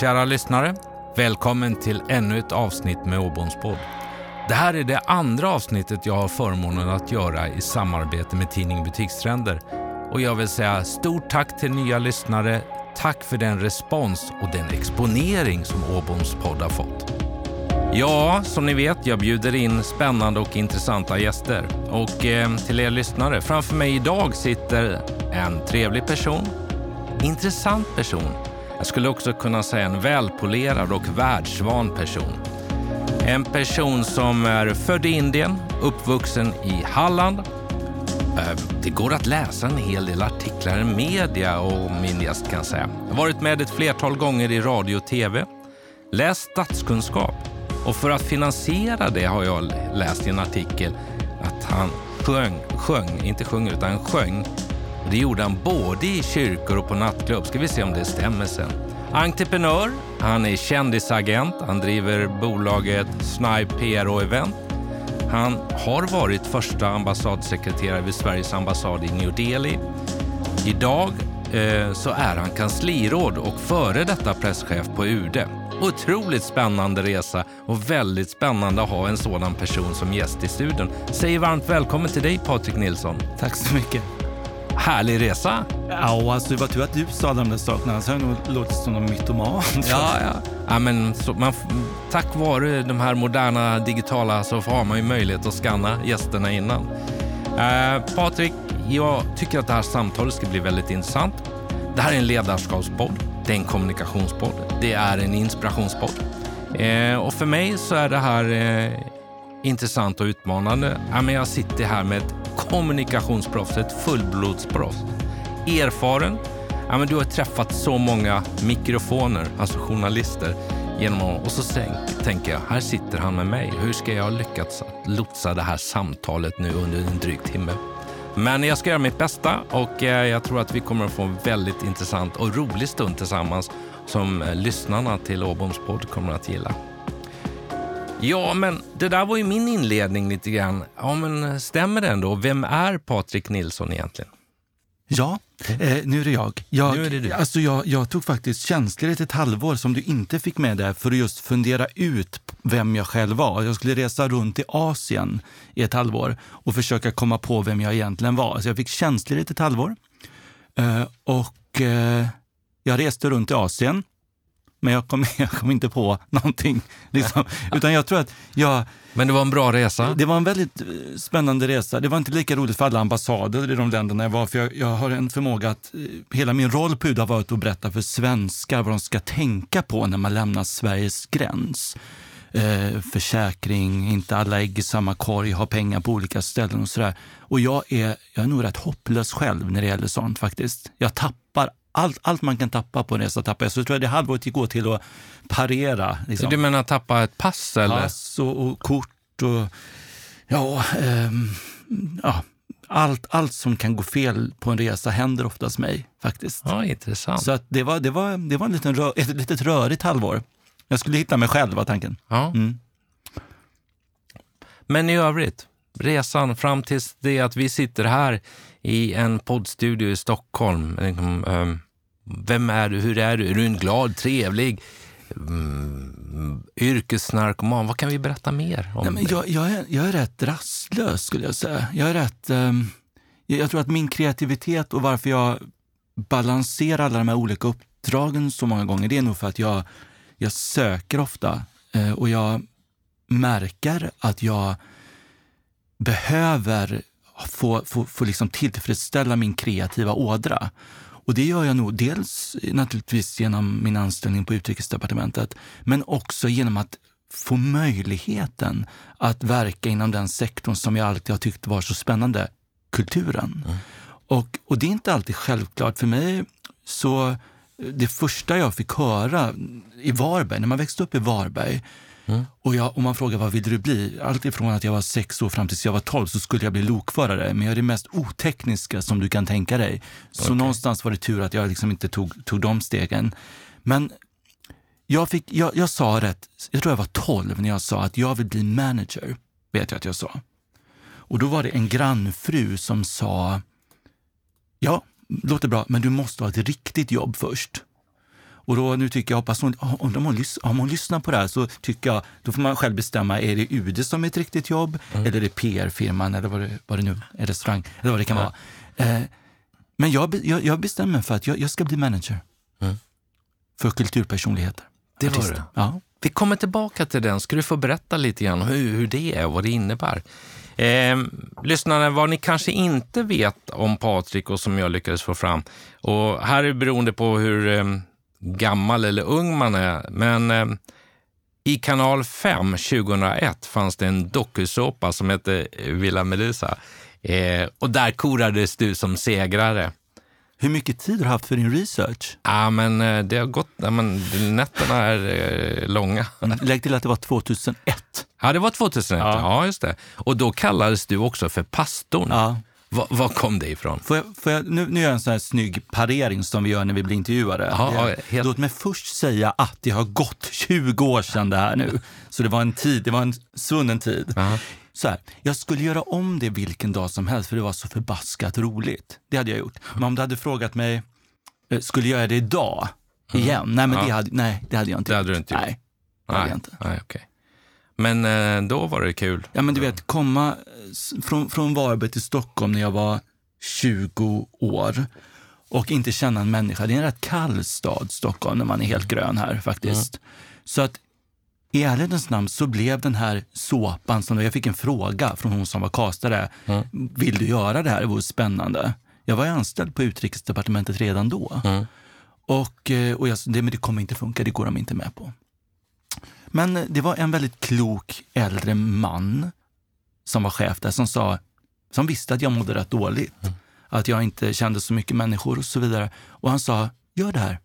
Kära lyssnare, välkommen till ännu ett avsnitt med Åbomspodd. Det här är det andra avsnittet jag har förmånen att göra i samarbete med tidningen Butikstrender. Och jag vill säga stort tack till nya lyssnare. Tack för den respons och den exponering som Åboms podd har fått. Ja, som ni vet, jag bjuder in spännande och intressanta gäster. Och eh, till er lyssnare, framför mig idag sitter en trevlig person, intressant person. Jag skulle också kunna säga en välpolerad och världsvan person. En person som är född i Indien, uppvuxen i Halland. Eh, det går att läsa en hel del artiklar i media om min gäst kan jag säga. Jag har varit med ett flertal gånger i radio och tv. Läst statskunskap. Och för att finansiera det har jag läst i en artikel att han sjöng, sjöng, inte sjöng utan sjöng. Det gjorde han både i kyrkor och på nattklubb. Ska vi se om det stämmer sen. Entreprenör, han är kändisagent, han driver bolaget Snipe PR och Event. Han har varit första ambassadsekreterare vid Sveriges ambassad i New Delhi. Idag eh, så är han kansliråd och före detta presschef på UD. Otroligt spännande resa och väldigt spännande att ha en sådan person som gäst i studion. Säger varmt välkommen till dig Patrik Nilsson. Tack så mycket. Härlig resa! Ja, alltså det var tur att du sa de där sakerna, annars hade jag nog låtit som en mytoman. Ja, ja. ja men så, man, tack vare de här moderna digitala så har man ju möjlighet att scanna gästerna innan. Eh, Patrik, jag tycker att det här samtalet ska bli väldigt intressant. Det här är en ledarskapspodd, det är en kommunikationspodd, det är en inspirationspodd. Eh, och för mig så är det här eh, intressant och utmanande. Ja, men jag sitter här med ett kommunikationsproffset, fullblodsproffs. Erfaren. Ja, men du har träffat så många mikrofoner, alltså journalister. Genom att, och så tänk, tänker jag, här sitter han med mig. Hur ska jag lyckas att lotsa det här samtalet nu under en dryg timme? Men jag ska göra mitt bästa och eh, jag tror att vi kommer att få en väldigt intressant och rolig stund tillsammans som eh, lyssnarna till Åboms podd kommer att gilla. Ja, men det där var ju min inledning lite grann. Ja, men stämmer det ändå? Vem är Patrik Nilsson egentligen? Ja, eh, nu är det jag. jag Nu är det du. Alltså jag, jag tog faktiskt tjänstledigt ett halvår som du inte fick med där för att just fundera ut vem jag själv var. Jag skulle resa runt i Asien i ett halvår och försöka komma på vem jag egentligen var. Så jag fick tjänstledigt ett halvår eh, och eh, jag reste runt i Asien. Men jag kom, jag kom inte på någonting. Liksom. Utan jag tror att jag, Men det var en bra resa. Det var en väldigt eh, spännande resa. Det var inte lika roligt för alla ambassader i de länderna jag var, för jag, jag har en förmåga att, eh, hela min roll på UD har varit att berätta för svenskar vad de ska tänka på när man lämnar Sveriges gräns. Eh, försäkring, inte alla ägg i samma korg, ha pengar på olika ställen och sådär. Och jag är, jag är nog rätt hopplös själv när det gäller sånt faktiskt. Jag tappar allt, allt man kan tappa på en resa tappar jag. Så tror jag det halvåret gick åt till att parera. Liksom Du menar tappa ett pass eller? pass och, och kort och ja, ehm, ja allt, allt som kan gå fel på en resa händer oftast mig faktiskt. Ja, intressant. Så det var, det var, det var en liten rö, ett litet rörigt halvår. Jag skulle hitta mig själv var tanken. Ja. Mm. Men i övrigt, resan fram tills det att vi sitter här i en poddstudio i Stockholm. Liksom, ehm, Vem är du? Hur är du? Är du en glad, trevlig, mm, yrkesnarkoman? Vad kan vi berätta mer om Nej, men jag, jag, är, jag är rätt rastlös skulle jag säga. Jag är rätt... jag, jag tror att min kreativitet och varför jag balanserar alla de här olika uppdragen så många gånger, det är nog för att jag, jag söker ofta eh, och jag märker att jag behöver få, få, få liksom tillfredsställa min kreativa ådra. Och det gör jag nog dels naturligtvis genom min anställning på Utrikesdepartementet, men också genom att få möjligheten att verka inom den sektorn som jag alltid har tyckt var så spännande, kulturen. Och, och det är inte alltid självklart. För mig så, det första jag fick höra i Varberg, när man växte upp i Varberg, och, jag, och man frågar vad vill du bli? Allt ifrån att jag var sex år fram tills jag var tolv så skulle jag bli lokförare. Men jag är det mest otekniska som du kan tänka dig. Så någonstans var det tur att jag liksom inte tog, tog de stegen. Men jag, fick, jag, jag sa rätt, jag tror jag var 12 när jag sa att jag vill bli manager. Vet jag att jag sa. Och då var det en grannfru som sa, ja, låter bra, men du måste ha ett riktigt jobb först. Och då, nu tycker jag, hoppas hon, om, lys, om hon lyssnar på det här så tycker jag, då får man själv bestämma, är det UD som är ett riktigt jobb mm. eller är det PR-firman eller vad det, vad det nu är, restaurang eller vad det kan ja. vara. Eh, men jag, jag, jag bestämmer för att jag, jag ska bli manager mm. för kulturpersonligheter. Det var det? Ja. Vi kommer tillbaka till den. Ska du få berätta lite grann hur, hur det är och vad det innebär. Eh, lyssnarna, vad ni kanske inte vet om Patrik och som jag lyckades få fram. Och här är det beroende på hur eh, gammal eller ung man är. Men eh, i kanal 5 2001 fanns det en dokusåpa som hette Villa Medusa. Eh, och där korades du som segrare. Hur mycket tid har du haft för din research? Ja, men eh, det har gått, ja, men nätterna är eh, långa. Lägg till att det var 2001. Ja, det var 2001. Ja. ja, just det. Och då kallades du också för pastorn. Ja. Var, kom det ifrån? Får jag, får jag, nu, nu gör jag en sån här snygg parering som vi gör när vi blir intervjuade. Ja, helt... Låt mig först säga att det har gått 20 år sedan det här nu. Så det var en tid, det var en svunnen tid. Aha. Så här, jag skulle göra om det vilken dag som helst för det var så förbaskat roligt. Det hade jag gjort. Men om du hade frågat mig, eh, skulle jag göra det idag? Mm. Igen? Nej, men ja. det, hade, nej, det hade jag inte det gjort. Hade du inte gjort. Nej, det hade jag inte. Nej, okay. Men eh, då var det kul. Ja, men du vet, komma eh, från, från Varberg till Stockholm när jag var 20 år och inte känna en människa. Det är en rätt kall stad, Stockholm, när man är helt grön här faktiskt. Mm. Så att i ärlighetens namn så blev den här såpan, som jag fick en fråga från hon som var kastare. Mm. Vill du göra det här? Det vore spännande. Jag var anställd på utrikesdepartementet redan då. Mm. Och, eh, och jag, det, men det kommer inte funka, det går de inte med på. Men det var en väldigt klok äldre man som var chef där som sa, som visste att jag mådde rätt dåligt. Mm. Att jag inte kände så mycket människor och så vidare. Och han sa, gör det här.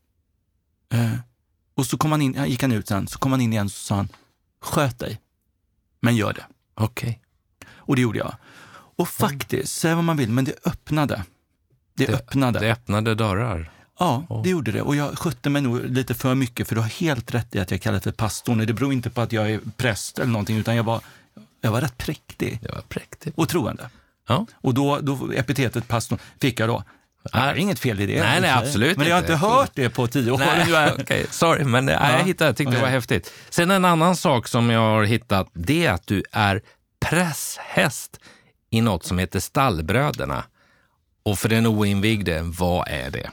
Eh, och så kom han in, gick han ut sen, så kom han in igen och sa han, sköt dig, men gör det. Okej. Okay. Och det gjorde jag. Och faktiskt, säg vad man vill, men det öppnade. Det, det öppnade. Det öppnade dörrar. Ja, oh. det gjorde det. Och jag skötte mig nog lite för mycket, för du har helt rätt i att jag kallar för pastorn. Det beror inte på att jag är präst eller någonting, utan jag var, jag var rätt präktig. Jag var präktig. Och troende. Ja. Och då, då epitetet pastorn fick jag då. Det är inget fel i det. Nej, nej absolut Men jag har inte hört det på tio år. Nej, okay. Sorry, men ja. jag hittade, tyckte det var häftigt. Sen en annan sak som jag har hittat, det är att du är presshäst i något som heter Stallbröderna. Och för den oinvigde, vad är det?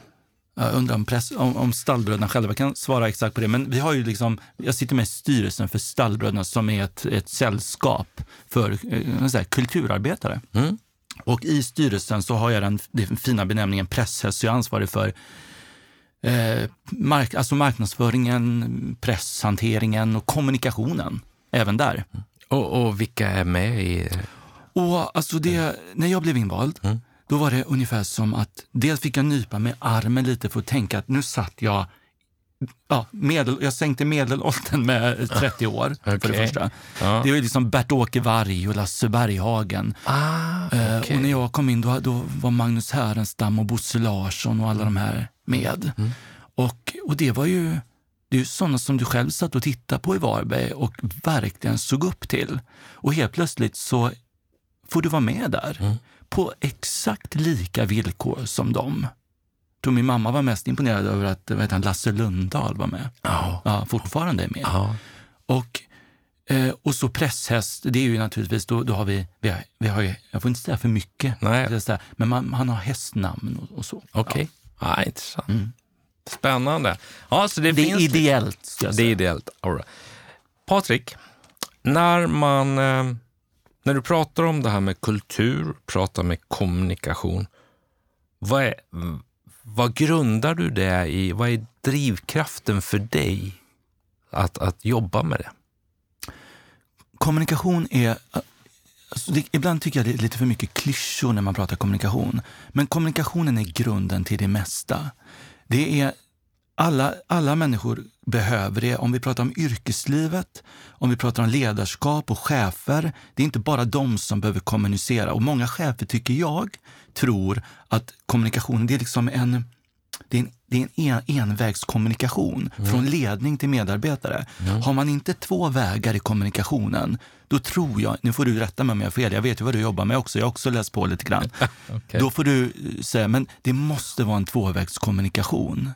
Jag undrar om, press, om, om stallbröderna själva kan svara exakt på det. Men vi har ju liksom, jag sitter med i styrelsen för Stallbröderna som är ett, ett sällskap för eh, säga, kulturarbetare. Mm. Och i styrelsen så har jag den, den fina benämningen presshäst, så jag är ansvarig för eh, mark, alltså marknadsföringen, presshanteringen och kommunikationen. Även där. Och, och vilka är med i... Och alltså det, när jag blev invald, mm. Då var det ungefär som att dels fick jag nypa med armen lite för att tänka att nu satt jag ja, medel, jag sänkte medelåldern med 30 år, okay. för det första. Ja. Det var liksom Bert-Åke Varg och Lasse Berghagen. Ah, okay. och när jag kom in då, då var Magnus Härenstam och Bosse Larsson och alla mm. de här med. Mm. Och, och det var ju det är ju sådana som du själv satt och tittade på i Varberg och verkligen såg upp till. Och helt plötsligt så får du vara med där mm. På exakt lika villkor som dem tror min mamma var mest imponerad över att vad heter han, Lasse Lundahl var med. Ja. ja fortfarande är med. Ja. Och, eh, och så presshäst, det är ju naturligtvis, då, då har vi, vi har, vi har jag får inte säga för mycket, Nej. Säga, men man, han har hästnamn och, och så. Okej, okay. ja. ja, intressant. Mm. Spännande. Ja, så det, det är ideellt. Det är ideellt. All right. Patrik, när man... Eh, när du pratar om det här med kultur, pratar med kommunikation, vad är, vad grundar du det i? Vad är drivkraften för dig att, att jobba med det? Kommunikation är... Alltså det, ibland tycker jag det är lite för mycket klyschor när man pratar kommunikation. Men kommunikationen är grunden till det mesta. Det är alla, alla människor behöver det. Om vi pratar om yrkeslivet, om vi pratar om ledarskap och chefer. Det är inte bara de som behöver kommunicera. Och många chefer, tycker jag, tror att kommunikation det är liksom en, det är en, det är en, en envägskommunikation mm. från ledning till medarbetare. Mm. Har man inte två vägar i kommunikationen, då tror jag, nu får du rätta mig om jag har fel, jag vet ju vad du jobbar med också, jag har också läst på lite grann. okay. Då får du säga, men det måste vara en tvåvägskommunikation.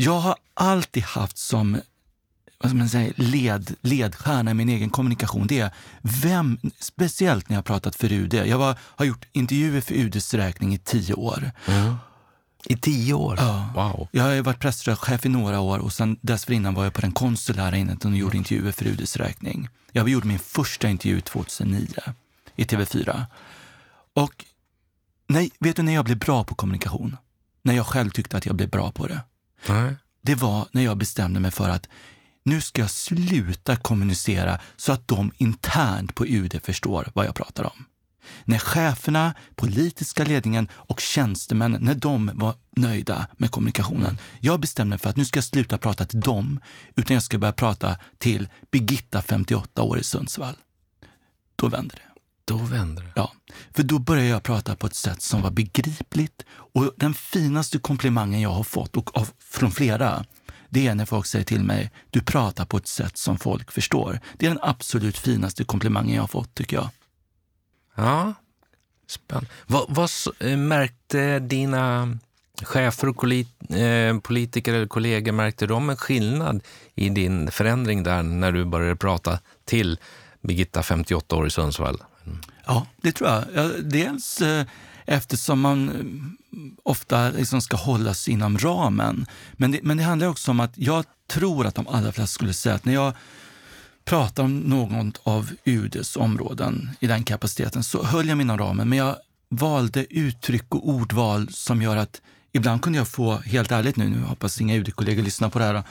Jag har alltid haft som vad man säga, led, ledstjärna i min egen kommunikation. Det är vem, speciellt när jag pratat för UD. Jag var, har gjort intervjuer för UDs räkning i tio år. Mm. I tio år? Ja. Wow. Jag har varit presschef i några år och sen dessförinnan var jag på den konsulära enheten och gjorde intervjuer för UDs räkning. Jag gjorde min första intervju 2009 i TV4. Och nej, vet du när jag blev bra på kommunikation? När jag själv tyckte att jag blev bra på det. Nej. Det var när jag bestämde mig för att nu ska jag sluta kommunicera så att de internt på UD förstår vad jag pratar om. När cheferna, politiska ledningen och tjänstemännen, när de var nöjda med kommunikationen. Jag bestämde mig för att nu ska jag sluta prata till dem, utan jag ska börja prata till Birgitta, 58 år i Sundsvall. Då vände det. Då vänder det. Ja, för då började jag prata på ett sätt som var begripligt. Och den finaste komplimangen jag har fått, och av, från flera, det är när folk säger till mig, du pratar på ett sätt som folk förstår. Det är den absolut finaste komplimangen jag har fått, tycker jag. Ja, spännande. Vad, vad eh, märkte dina chefer och eh, politiker eller kollegor, märkte de en skillnad i din förändring där när du började prata till Birgitta, 58 år i Sundsvall? Ja, det tror jag. Dels eh, eftersom man eh, ofta liksom ska sig inom ramen. Men det, men det handlar också om att jag tror att de allra flesta skulle säga att när jag pratar om något av UDs områden i den kapaciteten så höll jag mig inom ramen. Men jag valde uttryck och ordval som gör att ibland kunde jag få, helt ärligt nu, nu hoppas inga UD-kollegor lyssnar på det här, då.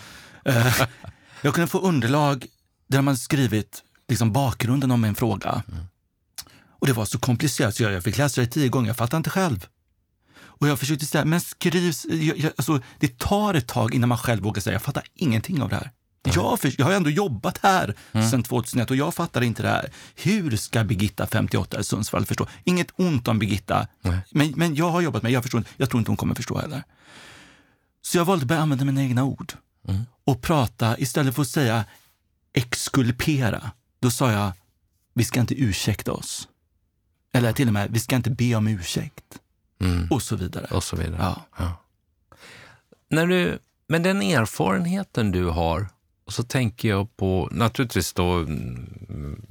Eh, jag kunde få underlag där man skrivit liksom bakgrunden om en fråga. Mm. Och det var så komplicerat så jag, jag fick läsa det tio gånger, jag fattade inte själv. Och jag försökte säga, men skriv, jag, jag, alltså, det tar ett tag innan man själv vågar säga, jag fattar ingenting av det här. Jag, för, jag har ändå jobbat här sedan 2001 och jag fattar inte det här. Hur ska Birgitta, 58 i Sundsvall, förstå? Inget ont om Birgitta, Nej. men, men jag har jobbat med jag förstår inte- Jag tror inte hon kommer förstå heller. Så jag valde att börja använda mina egna ord och prata istället för att säga exkulpera. Då sa jag, vi ska inte ursäkta oss. Eller till och med, vi ska inte be om ursäkt. Mm. Och så vidare. Och så vidare. Ja. Ja. När du, med den erfarenheten du har, och så tänker jag på, naturligtvis då, mm,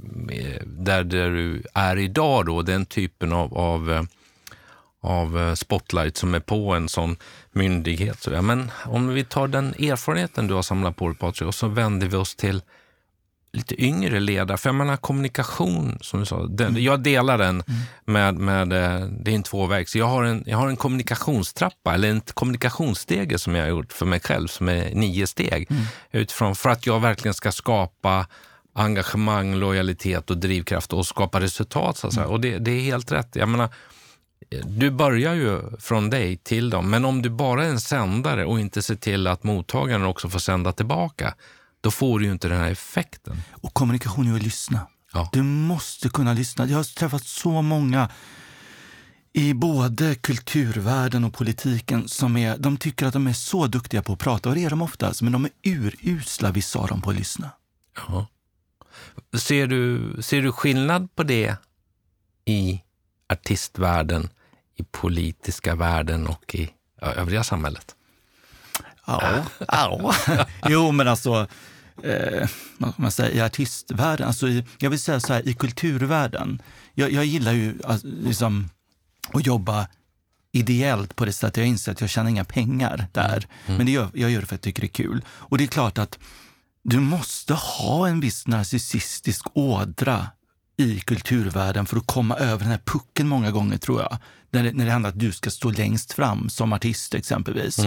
där, där du är idag då, den typen av, av, eh, av eh, spotlight som är på en sån myndighet. Så där. Men om vi tar den erfarenheten du har samlat på dig Patrik och så vänder vi oss till lite yngre ledare. För jag menar kommunikation, som du sa, den, jag delar den med, med, eh, det är en tvåväg. Så jag har en, jag har en kommunikationstrappa, eller en kommunikationsstege som jag har gjort för mig själv, som är nio steg. Utifrån, för att jag verkligen ska skapa engagemang, lojalitet och drivkraft och skapa resultat. Så säga. Och det, det är helt rätt. Jag menar, du börjar ju från dig till dem, men om du bara är en sändare och inte ser till att mottagaren också får sända tillbaka, då får du ju inte den här effekten. Och kommunikation är att lyssna. Ja. Du måste kunna lyssna. Jag har träffat så många i både kulturvärlden och politiken som är, de tycker att de är så duktiga på att prata, och det är de oftast, men de är urusla, vissa av dem, på att lyssna. Ja. Ser, du, ser du skillnad på det i artistvärlden, i politiska världen och i övriga samhället? Ja. ja. jo, men alltså, eh, vad man säga, i artistvärlden, alltså i, jag vill säga så här, i kulturvärlden. Jag, jag gillar ju alltså, liksom, att jobba ideellt på det sättet. Jag inser att jag tjänar inga pengar där. Men det gör, jag gör det för att jag tycker det är kul. Och det är klart att du måste ha en viss narcissistisk ådra i kulturvärlden för att komma över den här pucken många gånger, tror jag. När det, när det handlar om att du ska stå längst fram som artist exempelvis.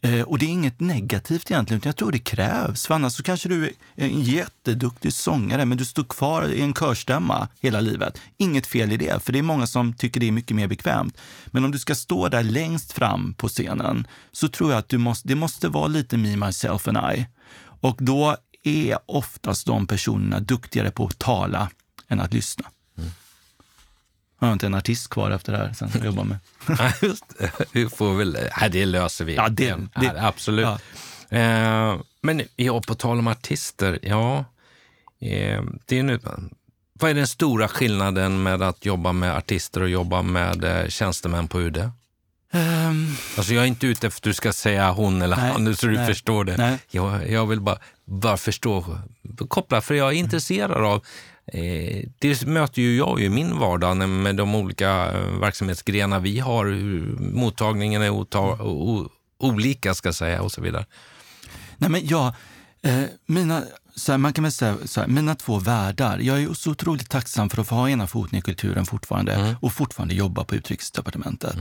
Eh, och det är inget negativt egentligen, utan jag tror det krävs. För annars så kanske du är en jätteduktig sångare, men du står kvar i en körstämma hela livet. Inget fel i det, för det är många som tycker det är mycket mer bekvämt. Men om du ska stå där längst fram på scenen, så tror jag att du måste, det måste vara lite me, myself and I. Och då är oftast de personerna duktigare på att tala än att lyssna. Jag har inte en artist kvar efter det här sen jag jobbar med. Vi får väl, nej, det löser vi. Ja, det- Ja, det- absolut. ja. Eh, men ja, på tal om artister, ja. Eh, det är nu, vad är den stora skillnaden med att jobba med artister och jobba med eh, tjänstemän på UD? Ehm, Alltså jag är inte ute efter att du ska säga hon eller Nej, han, nu så du nej, förstår det. nej. Jag, jag vill bara, bara förstå, koppla, för jag är intresserad av det möter ju jag i min vardag med de olika eh, verksamhetsgrenar vi har, hur mottagningen är olika ska jag säga och så vidare. Nej, men ja, eh, mina, så här, man kan väl säga så här, mina två världar. Jag är så otroligt tacksam för att få ha ena foten i kulturen fortfarande och fortfarande jobba på utrikesdepartementet.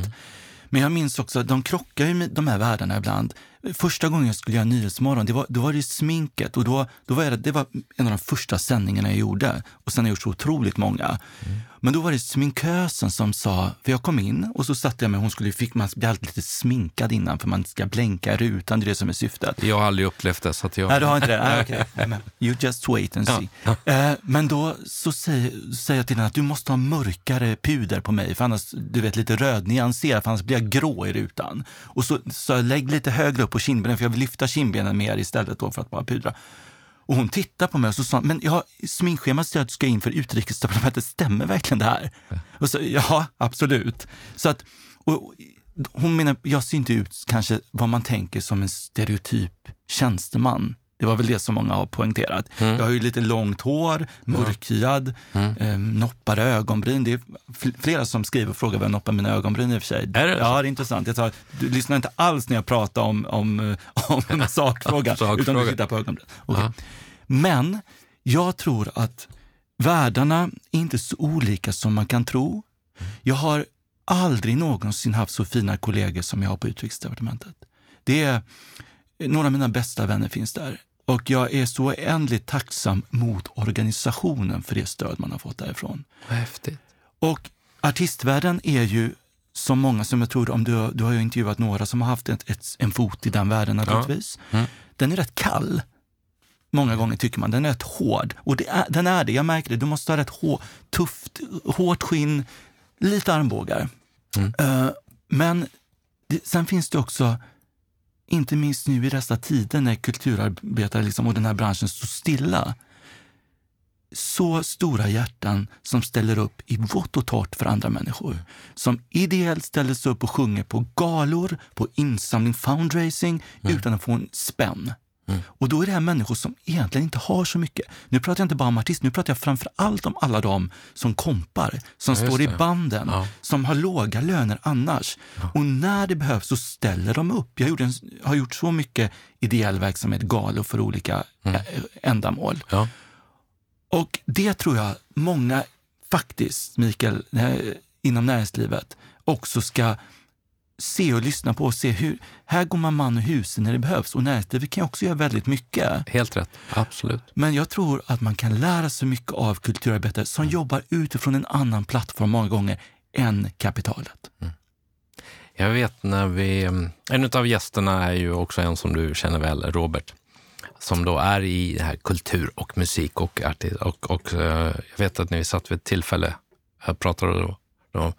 Men jag minns också, de krockar ju med de här världarna ibland. Första gången jag skulle göra Nyhetsmorgon, det var, då var det sminket och då, då var det, det var en av de första sändningarna jag gjorde. Och sen har jag gjort så otroligt många. Mm. Men då var det sminkösen som sa, för jag kom in och så satte jag mig, hon skulle, fick man bli alltid lite sminkad innan för man ska blänka i rutan, det är det som är syftet. Jag har aldrig upplevt det, så att jag... Nej, du har inte det? Nej, okej. Nej, men You just wait and see. Eh, men då så säger, säger jag till henne att du måste ha mörkare puder på mig, för annars, du vet, lite rödnyanserad, för annars blir jag grå i rutan. Och så, så lägg lite högre upp på kindbenen, för jag vill lyfta kindbenen mer istället då för att bara pudra. Och hon tittar på mig och så sa men jag, sminkschemat säger att du ska in för utrikesdepartementet, stämmer verkligen det här? Och så, ja, absolut. Så att, och, hon menar, jag ser inte ut kanske vad man tänker som en stereotyp tjänsteman. Det var väl det som många har poängterat. Mm. Jag har ju lite långt hår, mörkhyad, eh, noppade ögonbryn. Det är fl- flera som skriver och frågar var jag noppar mina ögonbryn i och för sig. Är det? Ja, det är intressant. Jag tar, du lyssnar inte alls när jag pratar om, om, om en sakfråga, utan du tittar på ögonbryn. Okej. Ja. Men jag tror att världarna är inte så olika som man kan tro. Jag har aldrig någonsin haft så fina kollegor som jag har på utrikesdepartementet. Det är, några av mina bästa vänner finns där. Och jag är så oändligt tacksam mot organisationen för det stöd man har fått därifrån. Vad häftigt. Och artistvärlden är ju som många som jag tror, om du, du har ju intervjuat några som har haft ett, ett, en fot i den världen naturligtvis. Mm. Den är rätt kall. Många gånger tycker man. Den är rätt hård. Och är, den är det, jag märker det. Du måste ha rätt hår, tufft, hårt skinn, lite armbågar. Mm. Eh, men det, sen finns det också, inte minst nu i dessa tider när kulturarbetare liksom, och den här branschen står stilla, så stora hjärtan som ställer upp i vått och torrt för andra människor. Som ideellt ställer sig upp och sjunger på galor, på insamling, fundraising, utan att få en spänn. Och då är det här människor som egentligen inte har så mycket. Nu pratar jag inte bara om artister, nu pratar jag framför allt om alla de som kompar, som Ja, står i banden, Ja. som har låga löner annars. Och när det behövs så ställer de upp. Jag en, har gjort så mycket ideell verksamhet, galor för olika Mm. eh, ändamål. Ja. Och det tror jag många faktiskt, Mikael, eh, inom näringslivet också ska se och lyssna på och se hur, här går man man och husen när det behövs. Och näringslivet kan också göra väldigt mycket. Helt rätt. Absolut. Men jag tror att man kan lära sig mycket av kulturarbetare som jobbar utifrån en annan plattform många gånger än kapitalet. Jag vet när vi... En av gästerna är ju också en som du känner väl, Robert. Som då är i det här kultur och musik och artist. Och, och eh, jag vet att när vi satt vid ett tillfälle, jag pratade då, då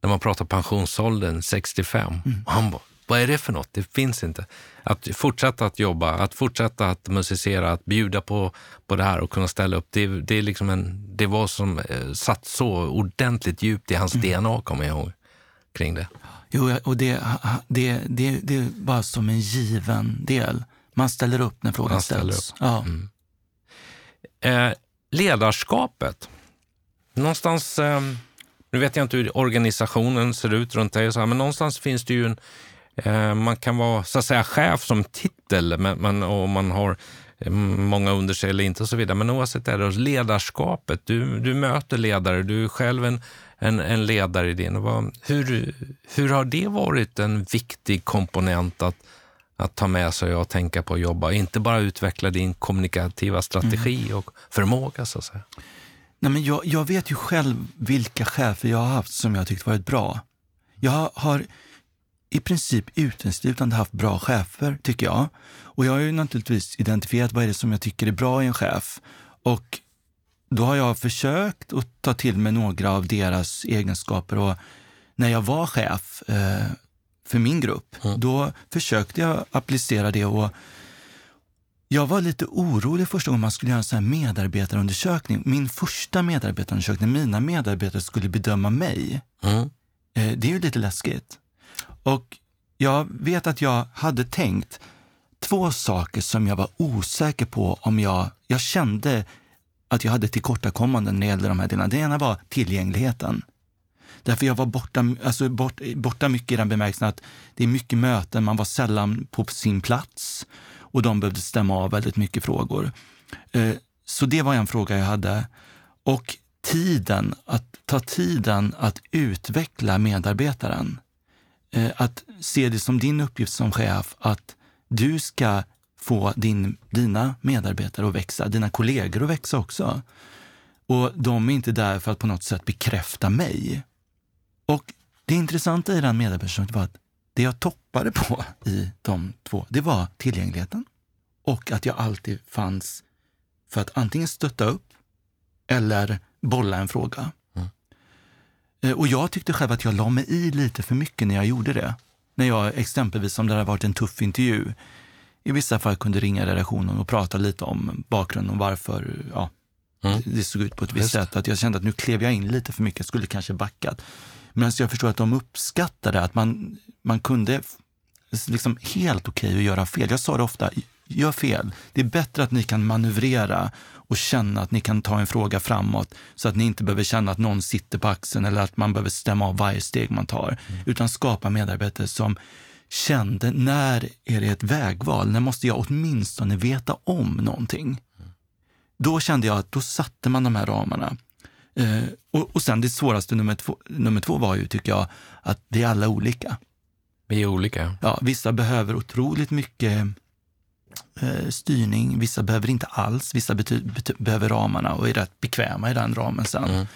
när man pratar pensionsåldern 65. Och han bara, vad är det för något? Det finns inte. Att fortsätta att jobba, att fortsätta att musicera, att bjuda på, på det här och kunna ställa upp. Det, det, är liksom en, det var som eh, satt så ordentligt djupt i hans DNA, kommer jag ihåg, kring det. Jo, och det, det, det, det är bara som en given del. Man ställer upp när frågan Man ställs. Ja. Eh, ledarskapet. Någonstans, eh, nu vet jag inte hur organisationen ser ut runt dig, och så här, men någonstans finns det ju en, eh, man kan vara så att säga chef som titel men, men, och man har eh, många under sig eller inte och så vidare. Men oavsett det, då, ledarskapet, du, du möter ledare, du är själv en, en, en ledare i din. Vad, hur, hur har det varit en viktig komponent att att ta med sig och tänka på att jobba. Inte bara utveckla din kommunikativa strategi och förmåga så att säga. Nej, men jag, jag vet ju själv vilka chefer jag har haft som jag tyckt varit bra. Jag har i princip uteslutande haft bra chefer, tycker jag. Och jag har ju naturligtvis identifierat vad är det som jag tycker är bra i en chef. Och då har jag försökt att ta till mig några av deras egenskaper. Och när jag var chef eh, för min grupp, då försökte jag applicera det. och jag var lite orolig första gången man skulle göra en sån medarbetarundersökning. Min första medarbetarundersökning, mina medarbetare skulle bedöma mig. Mm. Eh, det är ju lite läskigt. Och jag vet att jag hade tänkt två saker som jag var osäker på om jag... Jag kände att jag hade tillkortakommanden när det gällde de här delarna. Det ena var tillgängligheten. Därför jag var borta, alltså bort, borta mycket i den bemärkelsen att det är mycket möten, man var sällan på sin plats och de behövde stämma av väldigt mycket frågor. Eh, så det var en fråga jag hade. Och tiden, att ta tiden att utveckla medarbetaren. Eh, att se det som din uppgift som chef att du ska få din, dina medarbetare att växa, dina kollegor att växa också. Och de är inte där för att på något sätt bekräfta mig. Och det intressanta i den medarbetaren var att det jag toppade på i de två, det var tillgängligheten och att jag alltid fanns för att antingen stötta upp eller bolla en fråga. Mm. Eh, och jag tyckte själv att jag la mig i lite för mycket när jag gjorde det. När jag exempelvis, om det hade varit en tuff intervju, i vissa fall kunde ringa redaktionen och prata lite om bakgrunden och varför ja, mm. det såg ut på ett visst Just. sätt. Att jag kände att nu klev jag in lite för mycket, skulle kanske backat. Men jag förstår att de uppskattade att man, man kunde liksom helt okej okay att göra fel. Jag sa det ofta, gör fel. Det är bättre att ni kan manövrera och känna att ni kan ta en fråga framåt så att ni inte behöver känna att någon sitter på axeln eller att man behöver stämma av varje steg man tar. Mm. Utan skapa medarbetare som kände, när är det ett vägval? När måste jag åtminstone veta om någonting? Mm. Då kände jag att då satte man de här ramarna. Eh, och, och sen det svåraste nummer två, nummer två var ju, tycker jag, att vi är alla olika. Vi är olika. Ja, vissa behöver otroligt mycket eh, styrning, vissa behöver inte alls. Vissa behöver ramarna och är rätt bekväma i den ramen sen. Mm.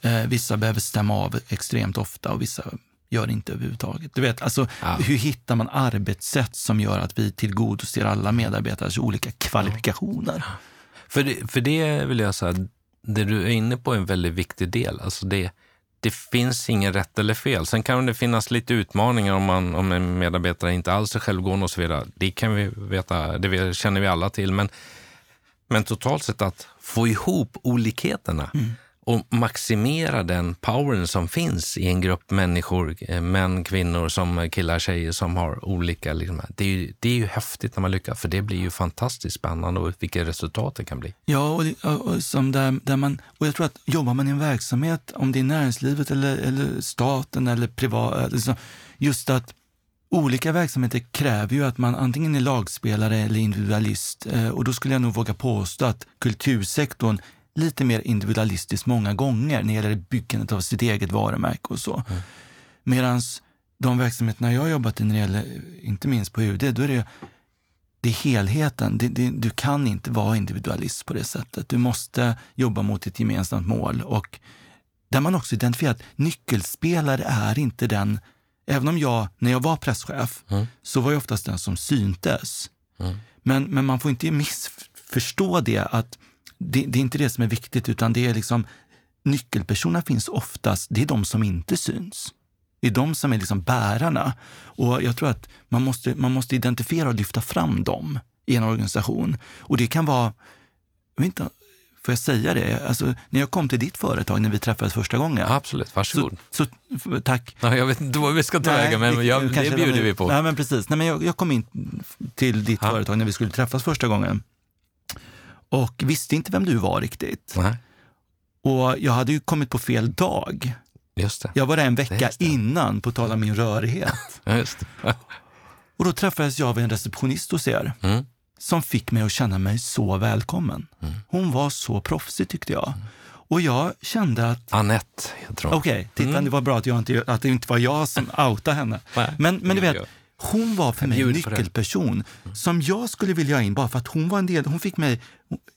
Eh, vissa behöver stämma av extremt ofta och vissa gör inte överhuvudtaget. Du vet, alltså, ja. Hur hittar man arbetssätt som gör att vi tillgodoser alla medarbetares olika kvalifikationer? För det, för det vill jag säga, det du är inne på är en väldigt viktig del. Alltså det, det finns ingen rätt eller fel. Sen kan det finnas lite utmaningar om, man, om en medarbetare inte alls är självgående och så vidare. Det kan vi veta, det känner vi alla till. Men, men totalt sett att få ihop olikheterna. Mm och maximera den powern som finns i en grupp människor, eh, män, kvinnor, som killar, tjejer som har olika... Liksom, det, är ju, det är ju häftigt när man lyckas, för det blir ju fantastiskt spännande och vilka resultat det kan bli. Ja, och, och, som där, där man, och jag tror att jobbar man i en verksamhet, om det är näringslivet eller, eller staten eller privat, eh, liksom, just att Olika verksamheter kräver ju att man antingen är lagspelare eller individualist eh, och då skulle jag nog våga påstå att kultursektorn lite mer individualistiskt många gånger när det gäller byggandet av sitt eget varumärke och så. Mm. Medan de verksamheterna jag har jobbat i, när det gäller, inte minst på UD, då är det, det är helheten. Det, det, du kan inte vara individualist på det sättet. Du måste jobba mot ett gemensamt mål. Och där man också identifierar att nyckelspelare är inte den... Även om jag, när jag var presschef, mm. så var jag oftast den som syntes. Mm. Men, men man får inte missförstå det att det, det, är inte det som är viktigt, utan det är liksom nyckelpersonerna finns oftast, det är de som inte syns. Det är de som är liksom bärarna. Och jag tror att man måste, man måste identifiera och lyfta fram dem i en organisation. Och det kan vara, jag vet inte, får jag säga det? Alltså, när jag kom till ditt företag när vi träffades första gången. Absolut, varsågod. Så, så, tack. Ja, jag vet inte vad vi ska ta vägen, men jag, det, det bjuder vi på. Nej, men precis. Nej, men jag, jag kom in till ditt ha. företag när vi skulle träffas första gången och visste inte vem du var riktigt. Nej. Och jag hade ju kommit på fel dag. Jag var där en vecka innan, på tal om min rörighet. Och då träffades jag av en receptionist hos er. Mm. Som fick mig att känna mig så välkommen. Mm. Hon var så proffsig tyckte jag. Mm. Och jag kände att... Anette, jag tror Okej, okay, titta mm. det var bra att, jag inte, att det inte var jag som outade henne. men, men du vet, hon var för mig en nyckelperson som jag skulle vilja ha in bara för att hon var en del. Hon fick mig,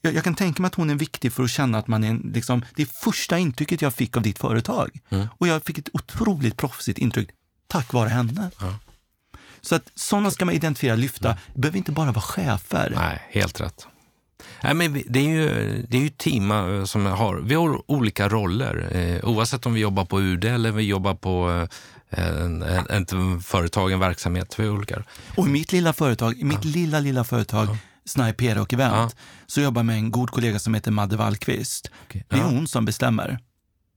jag, jag kan tänka mig att hon är viktig för att känna att man är en, liksom, det första intrycket jag fick av ditt företag. Mm. Och jag fick ett otroligt proffsigt intryck tack vare henne. Ja. Så att sådana ska man identifiera, lyfta. Mm. Det behöver inte bara vara chefer. Nej, helt rätt. Nej, men det är ju, det är ju team eh, som har, vi har olika roller. Eh, oavsett om vi jobbar på UD eller vi jobbar på en, en, en företag, en verksamhet. Vi olika. Och i mitt lilla företag, i mitt ja. lilla, lilla företag ja. Sniper och Event, ja. så jobbar jag med en god kollega som heter Madde Wallqvist. Okay. Det är hon som bestämmer.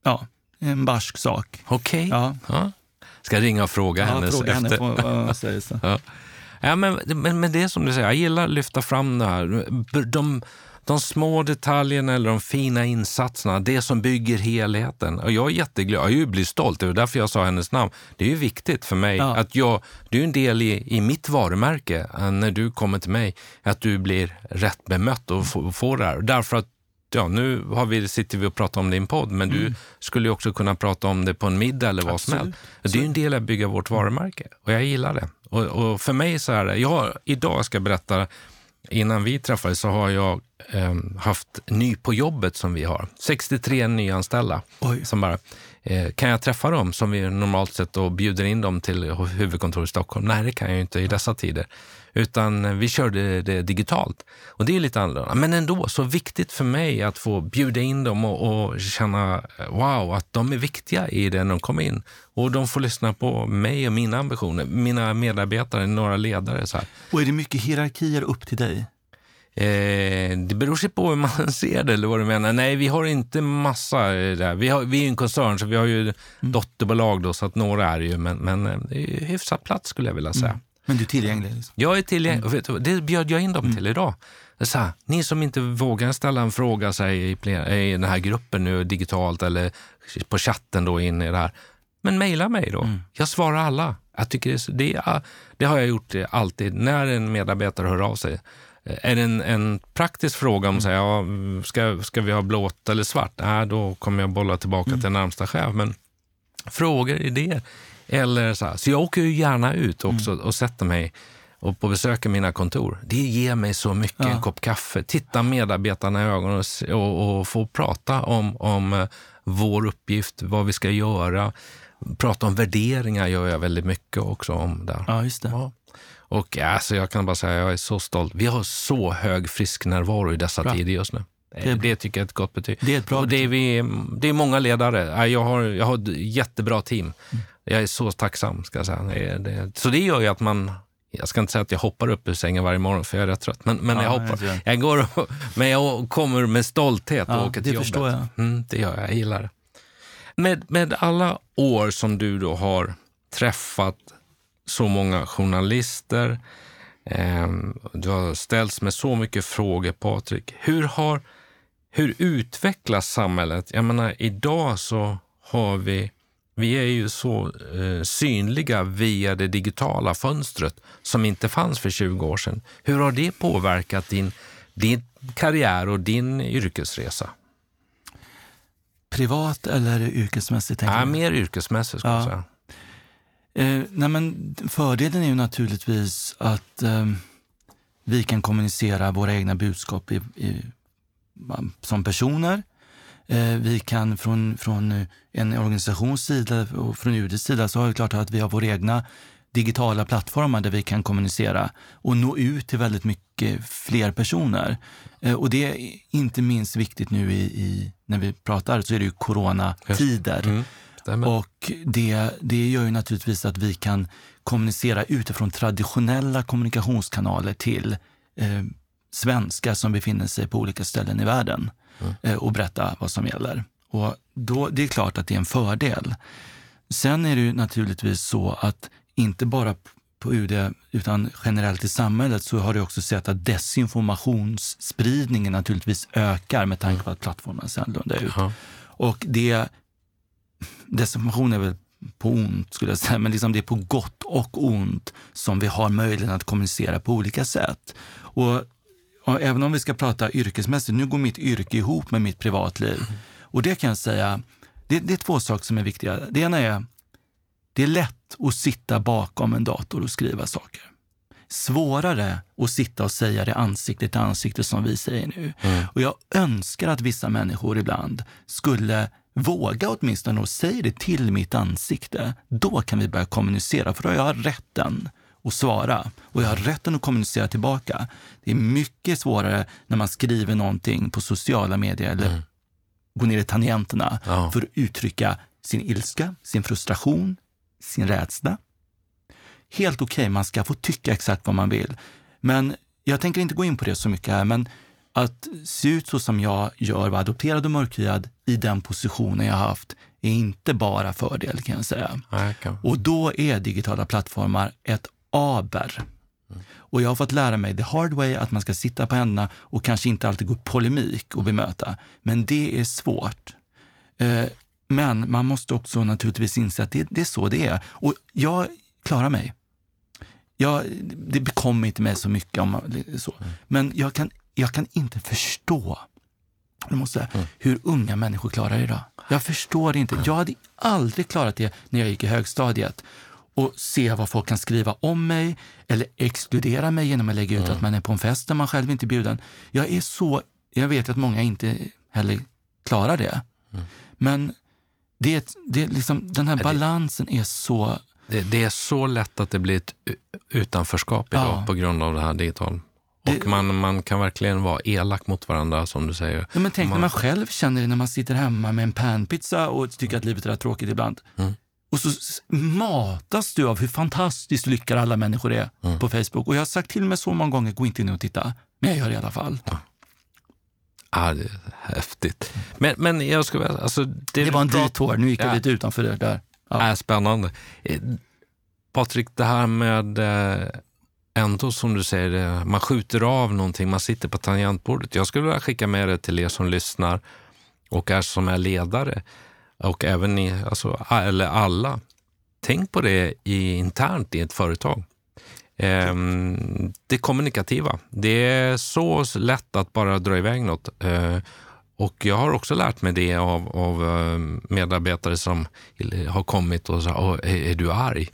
Ja, en barsk sak. Okej. Okay. Ja. Ska ringa och fråga henne fråga henne efter. vad. Ja. Ja, men, men, men det är som du säger, jag gillar att lyfta fram det här. De, de små detaljerna eller de fina insatserna, det som bygger helheten. Och jag är jätteglad, jag blir stolt, det var därför jag sa hennes namn. Det är ju viktigt för mig Ja. att jag, du är en del i, i mitt varumärke eh, när du kommer till mig, att du blir rätt bemött och får, får det här. Därför att Ja, nu har vi, sitter vi och pratar om din podd, men du skulle ju också kunna prata om det på en middag eller vad som Mm. Helst. Det är ju en del av att bygga vårt varumärke och jag gillar det. Och, och för mig så är det, jag idag ska jag berätta, innan vi träffades så har jag eh, haft ny på jobbet som vi har. 63 nyanställda. Oj. Som bara, eh, kan jag träffa dem som vi normalt sett då bjuder in dem till huvudkontoret i Stockholm? Nej, det kan jag ju inte i dessa tider. Utan eh, vi körde det digitalt. Och det är lite annorlunda. Men ändå så viktigt för mig att få bjuda in dem och, och känna eh, wow, att de är viktiga i det när de kommer in. Och de får lyssna på mig och mina ambitioner, mina medarbetare, några ledare. Så här. Och är det mycket hierarkier upp till dig? Eh, det beror sig på hur man ser det eller vad du menar. Nej, vi har inte massa eh, där. Vi, har, vi är ju en koncern så vi har ju dotterbolag då så att några är ju, men, men det är hyfsat plats skulle jag vilja säga. Men du är tillgänglig? Liksom. Jag är tillgänglig. Vad, det bjöd jag in dem till idag. Så här, ni som inte vågar ställa en fråga sig i, i den här gruppen nu digitalt eller på chatten då in i det här. Men mejla mig då. Jag svarar alla. Jag tycker det, så- det, det har jag gjort alltid. När en medarbetare hör av sig. Eh, Är det en, en praktisk fråga om säga, ja, ska, ska vi ha blått eller svart? Nej, då kommer jag bolla tillbaka till närmsta chef. Men frågor, idéer. Eller så, här. så jag åker ju gärna ut också och sätter mig och på besöker mina kontor. Det ger mig så mycket, en kopp kaffe. Titta medarbetarna i ögonen och, och, och få prata om, om eh, vår uppgift, vad vi ska göra. Prata om värderingar gör jag väldigt mycket också om där. Ja, just det. Ja. Och alltså, jag kan bara säga jag är så stolt. Vi har så hög frisk närvaro i dessa Bra. tider just nu. Det är Det, tycker jag är ett gott betyg. Det är ett bra och det, är vi, det är många ledare. Ja, Jag har, jag har ett jättebra team. Mm. Jag är så tacksam. Ska jag säga. Det, så det gör ju att man... Jag ska inte säga att jag hoppar upp ur sängen varje morgon, för jag är rätt trött. Men, men Ja, jag hoppar. Jag går och, men jag kommer med stolthet och Ja, åker till det jobbet. förstår jag. Mm, det gör jag. Jag gillar det. Med, med alla år som du då har träffat så många journalister, eh, du har ställts med så mycket frågor, Patrik. Hur, har, hur utvecklas samhället? Jag menar, idag så har vi vi är ju så eh, synliga via det digitala fönstret som inte fanns för 20 år sedan. Hur har det påverkat din, din karriär och din yrkesresa? Privat eller yrkesmässigt? tänker Ja, mer yrkesmässigt skulle jag Ja. säga. Eh, nej men, fördelen är ju naturligtvis att eh, vi kan kommunicera våra egna budskap i, i, som personer. Eh, vi kan från, från eh, en organisations sida och från UDs sida så är det klart att vi har våra egna digitala plattformar där vi kan kommunicera och nå ut till väldigt mycket fler personer. Eh, och det är inte minst viktigt nu i, i när vi pratar så är det ju coronatider. Mm. Och det, det gör ju naturligtvis att vi kan kommunicera utifrån traditionella kommunikationskanaler till eh, svenskar som befinner sig på olika ställen i världen eh, och berätta vad som gäller. Och då, det är klart att det är en fördel. Sen är det ju naturligtvis så att inte bara på UD utan generellt i samhället så har det också sett att desinformationsspridningen naturligtvis ökar med tanke på att plattformen ser annorlunda ut. Och det, desinformation är väl på ont skulle jag säga, men liksom det är på gott och ont som vi har möjlighet att kommunicera på olika sätt. Och, och även om vi ska prata yrkesmässigt, nu går mitt yrke ihop med mitt privatliv. Och det kan jag säga, det, det är två saker som är viktiga. Det ena är, det är lätt att sitta bakom en dator och skriva saker. Svårare att sitta och säga det ansikte till ansikte som vi säger nu. Och jag önskar att vissa människor ibland skulle våga åtminstone och säga det till mitt ansikte. Då kan vi börja kommunicera, för då har jag rätten att svara och jag har rätten att kommunicera tillbaka. Det är mycket svårare när man skriver någonting på sociala medier eller går ner i tangenterna Ja. för att uttrycka sin ilska, sin frustration, sin rädsla. Helt okej, man ska få tycka exakt vad man vill. Men jag tänker inte gå in på det så mycket här, men att se ut så som jag gör, vara adopterad och mörkhyad i den positionen jag har haft, är inte bara fördel kan jag säga. Kan. Och då är digitala plattformar ett aber. Och jag har fått lära mig the hard way att man ska sitta på händerna och kanske inte alltid gå polemik och bemöta. Men det är svårt. Eh, men man måste också naturligtvis inse att det, det är så det är. Och jag klarar mig. Jag, det bekommer inte mig så mycket. om man, så. Men jag kan, jag kan inte förstå jag måste säga, Mm. hur unga människor klarar det idag. Jag förstår inte. Jag hade aldrig klarat det när jag gick i högstadiet. Och se vad folk kan skriva om mig eller exkludera mig genom att lägga ut Mm. att man är på en fest där man själv inte är bjuden. Jag är så, jag vet att många inte heller klarar det. Mm. Men det, är det är liksom, den här balansen är så Det, det är så lätt att det blir ett utanförskap idag Ja. på grund av det här digitala. Och man, man kan verkligen vara elak mot varandra som du säger. Ja, men tänk Man- när man själv känner det när man sitter hemma med en panpizza och tycker att livet är tråkigt ibland. Mm. Och så matas du av hur fantastiskt lyckade alla människor är Mm. på Facebook. Och jag har sagt till mig så många gånger, gå inte in och titta. Men jag gör det i alla fall. Ah, det är häftigt. Men, men jag ska väl- alltså, det, Det var en bra- detour, nu gick jag Ja. lite utanför det där. Ja. är spännande. Eh, Patrik, det här med eh, ändå som du säger, eh, man skjuter av någonting, man sitter på tangentbordet. Jag skulle vilja skicka med det till er som lyssnar och är som är ledare och även ni, alltså, eller alla. Tänk på det i, internt i ett företag. Ehm, det kommunikativa. Det är så lätt att bara dra iväg något. Eh, och jag har också lärt mig det av, av eh, medarbetare som har kommit och sagt, "Åh, är, är du arg?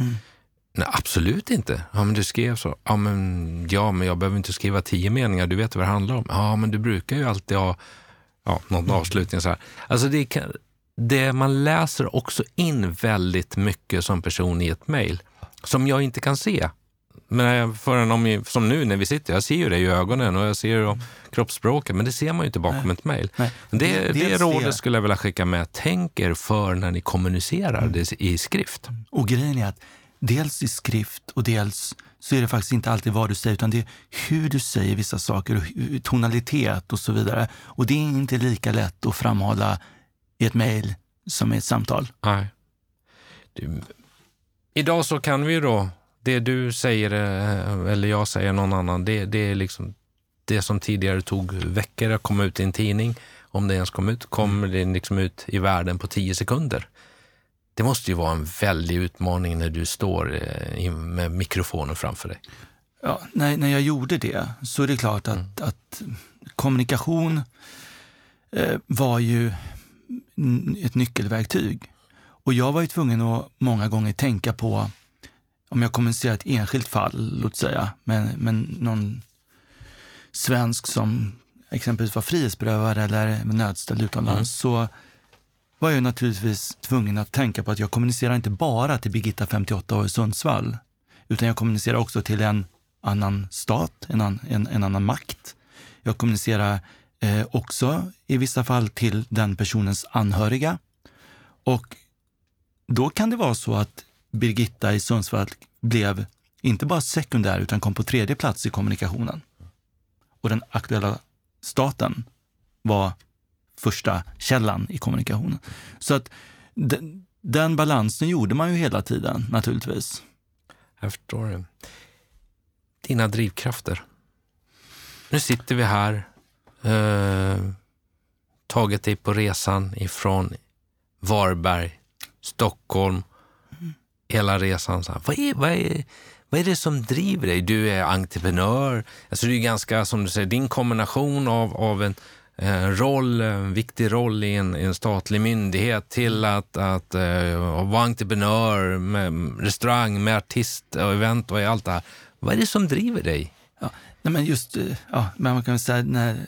Nej, absolut inte. Ja, men du skrev så. Ja men, ja, men jag behöver inte skriva tio meningar. Du vet vad det handlar om. Ja, men du brukar ju alltid ha ja, någon avslutning så här. Alltså det, kan, det man läser också in väldigt mycket som person i ett mejl som jag inte kan se. Men förrän om, som nu när vi sitter, jag ser ju det i ögonen och jag ser ju kroppsspråket, men det ser man ju inte bakom ett mejl. Nej. Det, det rådet det. skulle jag vilja skicka med. Tänk er för när ni kommunicerar Mm. i skrift. Och grejen är att dels i skrift och dels så är det faktiskt inte alltid vad du säger utan det är hur du säger vissa saker och tonalitet och så vidare. Och det är inte lika lätt att framhålla i ett mejl som i ett samtal. Nej. Du, idag så kan vi ju då, det du säger eh, eller jag säger någon annan, det, det är liksom det som tidigare tog veckor att komma ut i en tidning, om det ens kom ut, kommer det liksom ut i världen på tio sekunder. Det måste ju vara en väldig utmaning när du står eh, med mikrofonen framför dig. Ja, när, när jag gjorde det så är det klart att, att kommunikation eh, var ju ett nyckelverktyg. Och jag var ju tvungen att många gånger tänka på, om jag kommunicerar ett enskilt fall, låt säga, med, med någon svensk som exempelvis var frihetsberövad eller nödställd utomlands, så var jag naturligtvis tvungen att tänka på att jag kommunicerar inte bara till Birgitta, 58 år i Sundsvall, utan jag kommunicerar också till en annan stat, en, an, en, en annan makt. Jag kommunicerar eh, också i vissa fall till den personens anhöriga. Och då kan det vara så att Birgitta i Sundsvall blev inte bara sekundär utan kom på tredje plats i kommunikationen. Och den aktuella staten var första källan i kommunikationen. Så att den, den balansen gjorde man ju hela tiden naturligtvis. Jag förstår det. Dina drivkrafter. Nu sitter vi här, eh, tagit dig på resan ifrån Varberg, Stockholm, hela resan. Så här, vad, är, vad, är, vad är det som driver dig? Du är entreprenör. Alltså det är ganska, som du säger, din kombination av, av en eh, roll, en viktig roll i en, i en statlig myndighet till att, att eh, vara entreprenör med restaurang, med artist och event och allt det här. Vad är det som driver dig? Ja, nej men just, eh, ja, men man kan väl säga, när,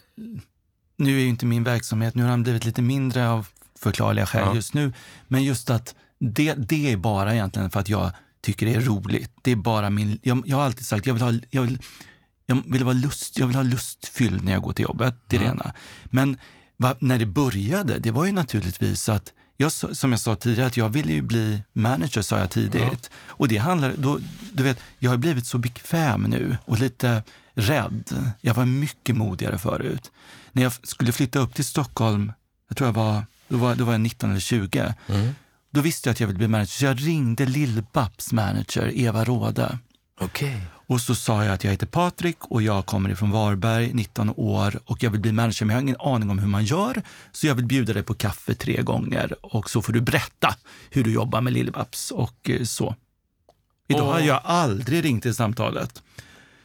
nu är ju inte min verksamhet, nu har den blivit lite mindre av förklarliga skäl Ja. just nu, men just att det, det är bara egentligen för att jag tycker det är roligt. Det är bara min, jag, jag har alltid sagt, jag vill ha, jag vill, jag vill vara lust, jag vill ha lustfylld när jag går till jobbet, det är det ena. Men va, när det började, det var ju naturligtvis att jag, som jag sa tidigare, att jag ville ju bli manager, sa jag tidigt. Och det handlar, då, du vet, jag har blivit så bekväm nu och lite rädd. Jag var mycket modigare förut. När jag skulle flytta upp till Stockholm, jag tror jag var, Då var, då var jag 19 eller 20. Mm. Då visste jag att jag ville bli manager, så jag ringde Lill-Babs manager, Eva Råde. Okej. Och så sa jag att jag heter Patrik och jag kommer ifrån Varberg, 19 år och jag vill bli manager, men jag har ingen aning om hur man gör. Så jag vill bjuda dig på kaffe tre gånger och så får du berätta hur du jobbar med Lill-Babs och eh, så. Idag Och- har jag aldrig ringt till samtalet.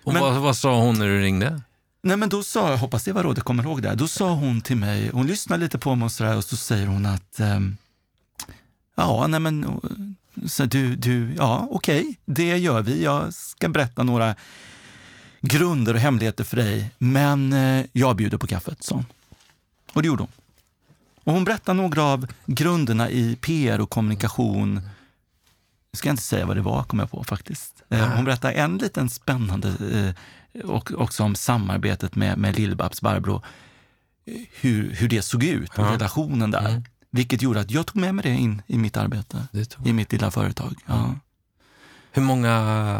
Och Men- vad, vad sa hon när du ringde? Nej, men då sa jag, hoppas Eva Råde kommer ihåg det, då sa hon till mig, hon lyssnar lite på mig och så, där, och så säger hon att ehm, ja, nej men så du, du, ja okej, det gör vi. Jag ska berätta några grunder och hemligheter för dig, men eh, jag bjuder på kaffet, sa hon. Och det gjorde hon. Och hon berättade några av grunderna i PR och kommunikation. Jag ska inte säga vad det var, kom jag på faktiskt. Eh, Hon berättade en liten spännande eh, och också om samarbetet med, med Lill-Babs Barbro. eh, Hur, hur det såg ut, och Ja. relationen där. Mm. Vilket gjorde att jag tog med mig det in i mitt arbete, i mitt lilla företag. Ja. Hur många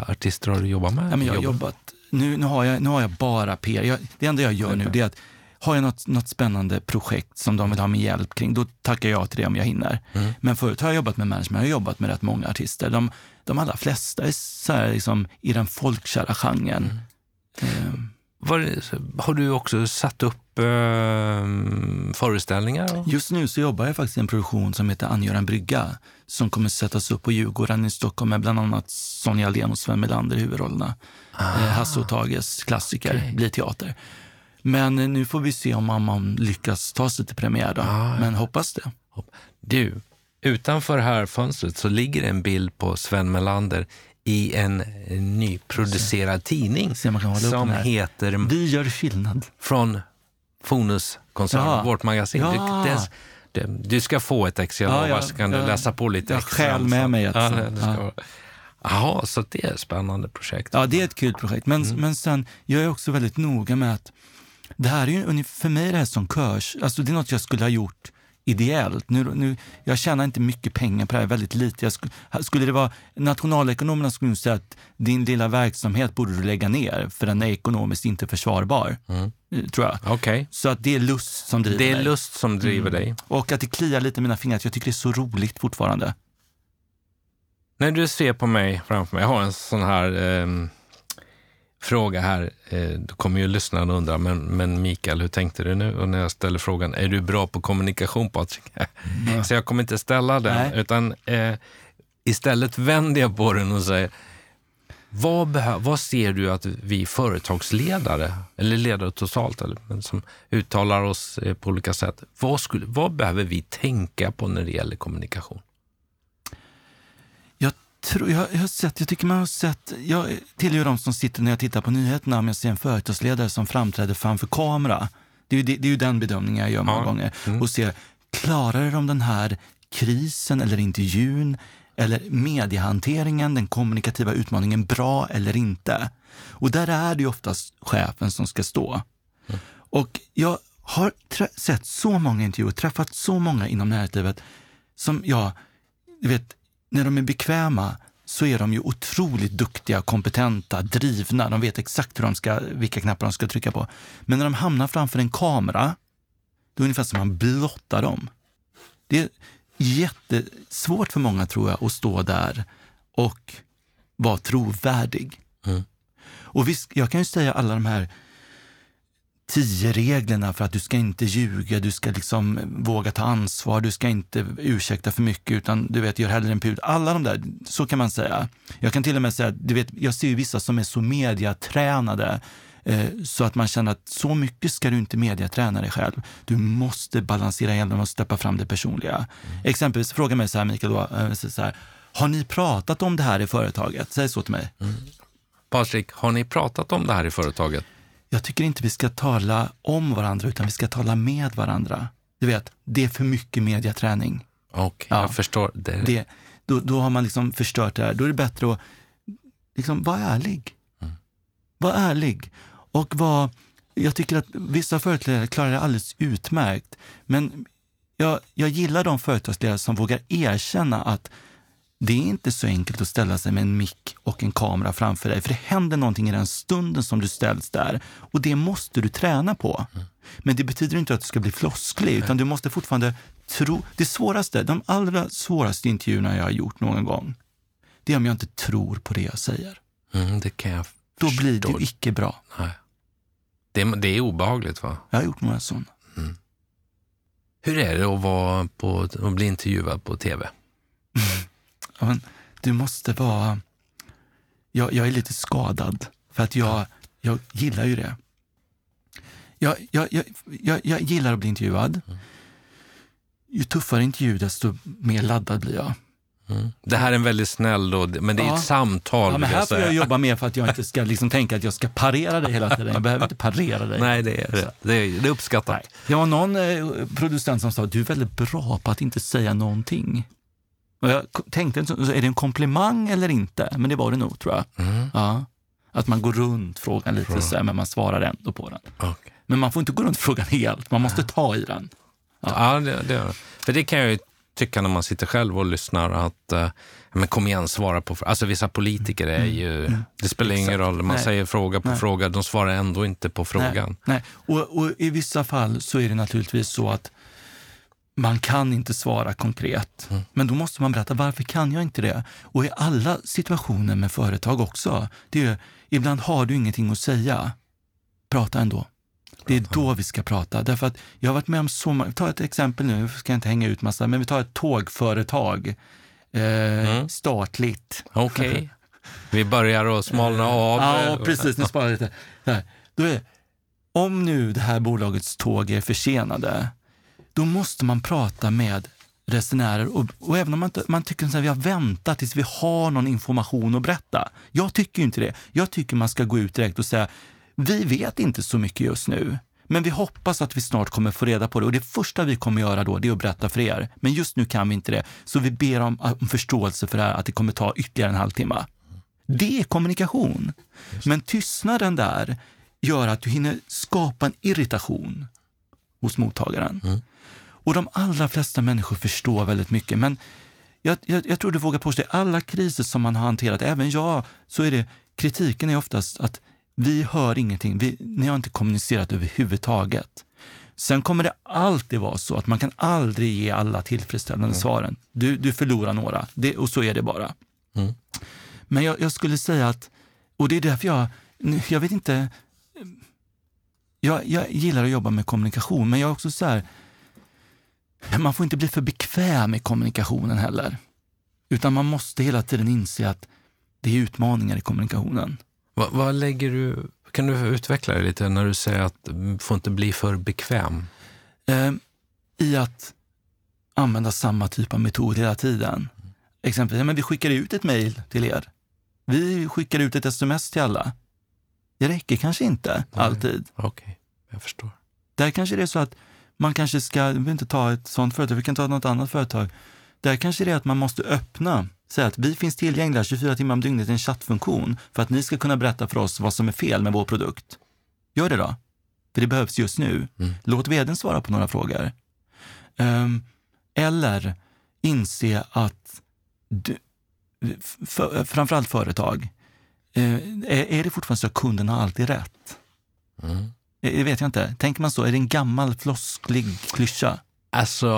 artister har du jobbat med? Ja, men jag har Jobbat? nu, nu, har jag, nu har jag bara PR. Jag, det enda jag gör nu är att har jag något, något spännande projekt som de vill ha min hjälp kring, då tackar jag till det om jag hinner. Mm. Men förut har jag jobbat med management, jag har jobbat med rätt många artister. De, de allra flesta är så här, liksom, i den folkkära genren. Eh, Var, har du också satt upp eh, föreställningar? Just nu så jobbar jag faktiskt i en produktion som heter Angöra en brygga som kommer sättas upp på Djurgården i Stockholm med bland annat Sonja Aldén och Sven Melander i huvudrollerna. Eh, Hasse och Tages klassiker Okej. blir teater. Men eh, nu får vi se om man, man lyckas ta sig till premiär. Då. Ah, ja. Men hoppas det. Du, utanför här fönstret så ligger en bild på Sven Melander i en nyproducerad tidning som heter Vi gör skillnad. från Fonus-koncernen, Ja. vårt magasin. Ja. Du, det, det, du ska få ett ex, jag Ja, lovar, ja, så kan du läsa på lite Jag extra. stjäl med mig ett Ja, Jaha, så det är ett spännande projekt. Ja, det är ett kul projekt. Men, Mm. men sen, jag är också väldigt noga med att det här är ju för mig är det här som körs. Alltså det är något jag skulle ha gjort ideellt. Nu, nu, jag tjänar inte mycket pengar på det här, väldigt lite. Jag skulle, skulle det vara, nationalekonomerna skulle säga att din lilla verksamhet borde du lägga ner för den är ekonomiskt inte försvarbar, Mm. eh, tror jag. Okej. Så att det är lust som driver Det är mig. lust som driver dig. Och att det kliar lite i mina fingrar, att jag tycker det är så roligt fortfarande. När du ser på mig framför mig, jag har en sån här ehm, fråga här. Eh, då kommer ju lyssnarna undra, men, men Mikael, hur tänkte du nu? Och när jag ställer frågan, är du bra på kommunikation Patrik? Så jag kommer inte ställa den, Nej. utan eh, istället vänder jag på den och säger, vad, vad ser du att vi företagsledare, eller ledare totalt, eller, men som uttalar oss eh, på olika sätt, vad, skulle, vad behöver vi tänka på när det gäller kommunikation? Jag, tror, jag, jag har sett, jag tycker man har sett, jag tillhör de som sitter när jag tittar på nyheterna om jag ser en företagsledare som framträder framför kamera. Det är ju, det, det är ju den bedömningen jag gör många Ja. gånger. Mm. Och ser, klarar de den här krisen eller intervjun eller mediehanteringen, den kommunikativa utmaningen bra eller inte? Och där är det ju oftast chefen som ska stå. Och jag har sett så många intervjuer, träffat så många inom näringslivet som jag, du vet, när de är bekväma så är de ju otroligt duktiga, kompetenta, drivna. De vet exakt hur de ska, vilka knappar de ska trycka på. Men när de hamnar framför en kamera, då är det ungefär som man blottar dem. Det är jättesvårt för många, tror jag, att stå där och vara trovärdig. Mm. Och visst, jag kan ju säga alla de här tio reglerna för att du ska inte ljuga, du ska liksom våga ta ansvar, du ska inte ursäkta för mycket utan du vet, gör hellre en pud. Alla de där, så kan man säga. Jag kan till och med säga, du vet, jag ser ju vissa som är så mediatränade eh, så att man känner att så mycket ska du inte mediaträna dig själv. Du måste balansera genom att släppa fram det personliga. Exempelvis, fråga mig så här Mikael, då, eh, så här, har ni pratat om det här i företaget? Säg så till mig. Patrik, har ni pratat om det här i företaget? Jag tycker inte vi ska tala om varandra, utan vi ska tala med varandra. Du vet, det är för mycket mediaträning. Okej, Ja. jag förstår. Det, Det, då, då har man liksom förstört det här. Då är det bättre att liksom, vara ärlig. Var ärlig. Och var, jag tycker att vissa företagare klarar det alldeles utmärkt. Men jag, jag gillar de företagsledare som vågar erkänna att det är inte så enkelt att ställa sig med en mick och en kamera framför dig. För det händer någonting i den stunden som du ställs där. Och det måste du träna på. Men det betyder inte att du ska bli flosklig, utan du måste fortfarande tro. Det svåraste, de allra svåraste intervjuerna jag har gjort någon gång, det är om jag inte tror på det jag säger. Mm, det kan jag Då blir det icke bra. Nej. Det, är- det är obehagligt va? Jag har gjort några sådana. Hur är det att, vara på, att bli intervjuad på tv? Men du måste vara... Jag, jag är lite skadad, för att jag, jag gillar ju det. Jag, jag, jag, jag, jag gillar att bli intervjuad. Ju tuffare intervju, desto mer laddad blir jag. Mm. Det här är en väldigt snäll, då, men det är Ja. ett samtal Ja, men här jag får jag jobba med för att jag inte ska liksom tänka att jag ska parera dig hela tiden. Jag behöver inte parera dig. Nej, det är det. Det är, det är uppskattat. Nej. Det var någon eh, producent som sa du är väldigt bra på att inte säga någonting. Och jag tänkte, är det en komplimang eller inte? Men det var det nog, tror jag. Mm. Ja. Att man går runt frågan lite, Bra. så här, men man svarar ändå på den. Okej. Men man får inte gå runt frågan helt, man måste ta i den. Ja, det, det det. För det kan jag ju tycka när man sitter själv och lyssnar att, eh, ja, men kom igen, svara på Alltså vissa politiker är ju, det spelar ingen Mm. Exakt. roll, man Nej. säger fråga på Nej. fråga, de svarar ändå inte på frågan. Nej, nej. Och, och i vissa fall så är det naturligtvis så att man kan inte svara konkret. Mm. Men då måste man berätta varför kan jag inte det? Och i alla situationer med företag också. Det är, ibland har du ingenting att säga. Prata ändå. Det är då vi ska prata. Därför att jag har varit med om så många, ta ett exempel nu, ska inte hänga ut massa, men vi tar ett tågföretag. Eh, Mm. Statligt. Okej, vi börjar att smalna av. Ja, precis. Nu sparar lite. Då är, om nu det här bolagets tåg är försenade, då måste man prata med resenärer och, och även om man, man tycker att vi har väntat tills vi har någon information att berätta. Jag tycker inte det. Jag tycker man ska gå ut direkt och säga, vi vet inte så mycket just nu. Men vi hoppas att vi snart kommer få reda på det och det första vi kommer göra då det är att berätta för er. Men just nu kan vi inte det. Så vi ber om, om förståelse för det här, att det kommer ta ytterligare en halvtimme. Det är kommunikation. Men tystnaden där gör att du hinner skapa en irritation hos mottagaren. Mm. Och de allra flesta människor förstår väldigt mycket. Men jag, jag, jag tror du vågar påstå att alla kriser som man har hanterat, även jag, så är det kritiken är oftast att vi hör ingenting. Vi, ni har inte kommunicerat överhuvudtaget. Sen kommer det alltid vara så att man kan aldrig ge alla tillfredsställande svaren. Du, du förlorar några det, och så är det bara. Mm. Men jag, jag skulle säga att, och det är därför jag, jag vet inte, jag, jag gillar att jobba med kommunikation, men jag är också så här, man får inte bli för bekväm i kommunikationen heller. Utan man måste hela tiden inse att det är utmaningar i kommunikationen. Vad, vad lägger du, kan du utveckla det lite när du säger att mm, får inte bli för bekväm? Eh, I att använda samma typ av metod hela tiden. Exempelvis, ja, men vi skickar ut ett mejl till er. Vi skickar ut ett sms till alla. Det räcker kanske inte Nej. alltid. Okej, jag förstår. Där kanske det är så att man kanske ska, vi inte ta ett sånt företag, vi kan ta något annat företag. Där kanske det är att man måste öppna, säga att vi finns tillgängliga 24 timmar om dygnet i en chattfunktion för att ni ska kunna berätta för oss vad som är fel med vår produkt. Gör det då, för det behövs just nu. Mm. Låt vdn svara på några frågor. Ehm, eller inse att du, för, framförallt företag, är, är det fortfarande så att kunden har alltid rätt? Mm. Det vet jag inte. Tänker man så? Är det en gammal flosklig klyscha? Alltså,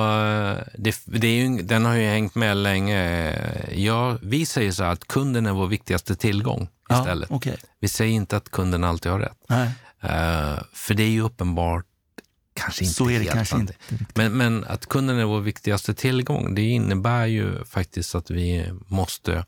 det, det är ju, den har ju hängt med länge. Ja, vi säger så att kunden är vår viktigaste tillgång istället. Ja, okej. Vi säger inte att kunden alltid har rätt. Nej, Eh, för det är ju uppenbart, kanske inte så är det helt kanske inte. Men, men att kunden är vår viktigaste tillgång, det innebär ju faktiskt att vi måste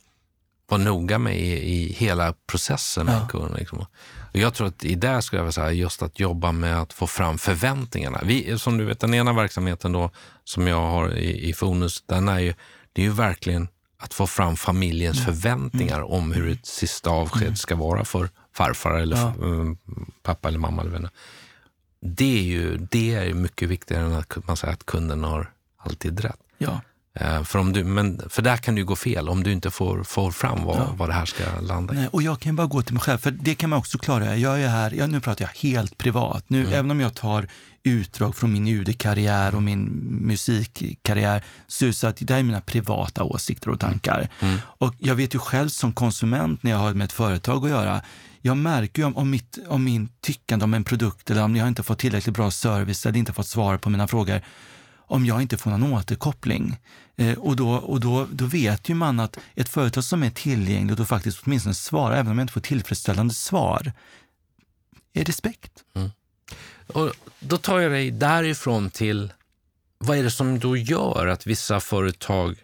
vara noga med i, i hela processen med Ja. kunden. Liksom. Och jag tror att i det skulle jag vilja säga just att jobba med att få fram förväntningarna. Vi, som du vet, den ena verksamheten då som jag har i, i Fonus, den är ju, det är ju verkligen att få fram familjens Mm. förväntningar om hur ett sista avsked ska vara för farfar eller Ja. mm, pappa eller mamma. Eller vänner. Det är ju det är mycket viktigare än att man säger att kunden har alltid rätt. Ja. Eh, för, om du, men, för där kan det ju gå fel om du inte får, får fram vad, Ja. vad det här ska landa i. Nej, och jag kan bara gå till mig själv, för det kan man också klara. Jag är här, jag, nu pratar jag helt privat. Nu, Mm. Även om jag tar utdrag från min UD-karriär och min musikkarriär, så är det att det här är mina privata åsikter och tankar. Mm. Och jag vet ju själv som konsument när jag har med ett företag att göra, jag märker ju om, om, mitt, om min tyckande om en produkt eller om jag inte fått tillräckligt bra service eller inte fått svar på mina frågor, om jag inte får någon återkoppling. Eh, och då, och då, då vet ju man att ett företag som är tillgängligt och faktiskt åtminstone svarar, även om jag inte får tillfredsställande svar, är respekt. Och då tar jag dig därifrån till vad är det som då gör att vissa företag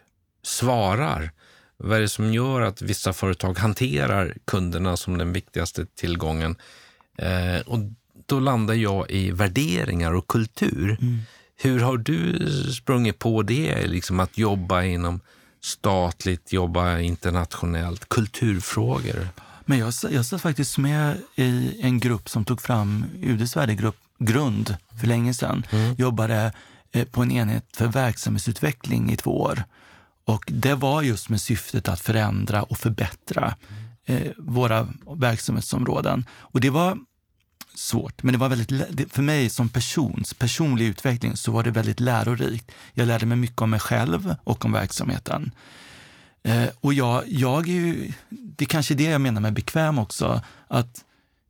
svarar? Vad är det som gör att vissa företag hanterar kunderna som den viktigaste tillgången? Eh, och då landar jag i värderingar och kultur. Hur har du sprungit på det, liksom att jobba inom statligt, jobba internationellt, kulturfrågor? Men jag, jag satt faktiskt med i en grupp som tog fram UDs värdegrupp Grund för länge sedan. Jobbade eh, på en enhet för verksamhetsutveckling i två år. Och det var just med syftet att förändra och förbättra eh, våra verksamhetsområden. Och det var svårt, men det var väldigt, för mig som persons personlig utveckling så var det väldigt lärorikt. Jag lärde mig mycket om mig själv och om verksamheten. Eh, och jag, jag är ju, det är kanske det jag menar med bekväm också, att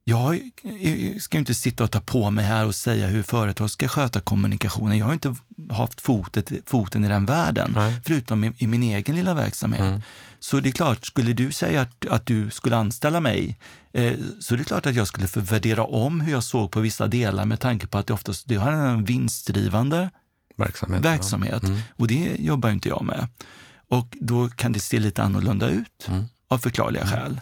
jag är- ska inte sitta och ta på mig här och säga hur företag ska sköta kommunikationen. Jag har inte haft fotet, foten i den världen, Nej. förutom i, i min egen lilla verksamhet. Så det är klart, skulle du säga att, att du skulle anställa mig, eh, så det är klart att jag skulle värdera om hur jag såg på vissa delar med tanke på att det oftast det har en vinstdrivande Verksamhet. verksamhet och det jobbar inte jag med. Och då kan det se lite annorlunda ut Mm. av förklarliga skäl.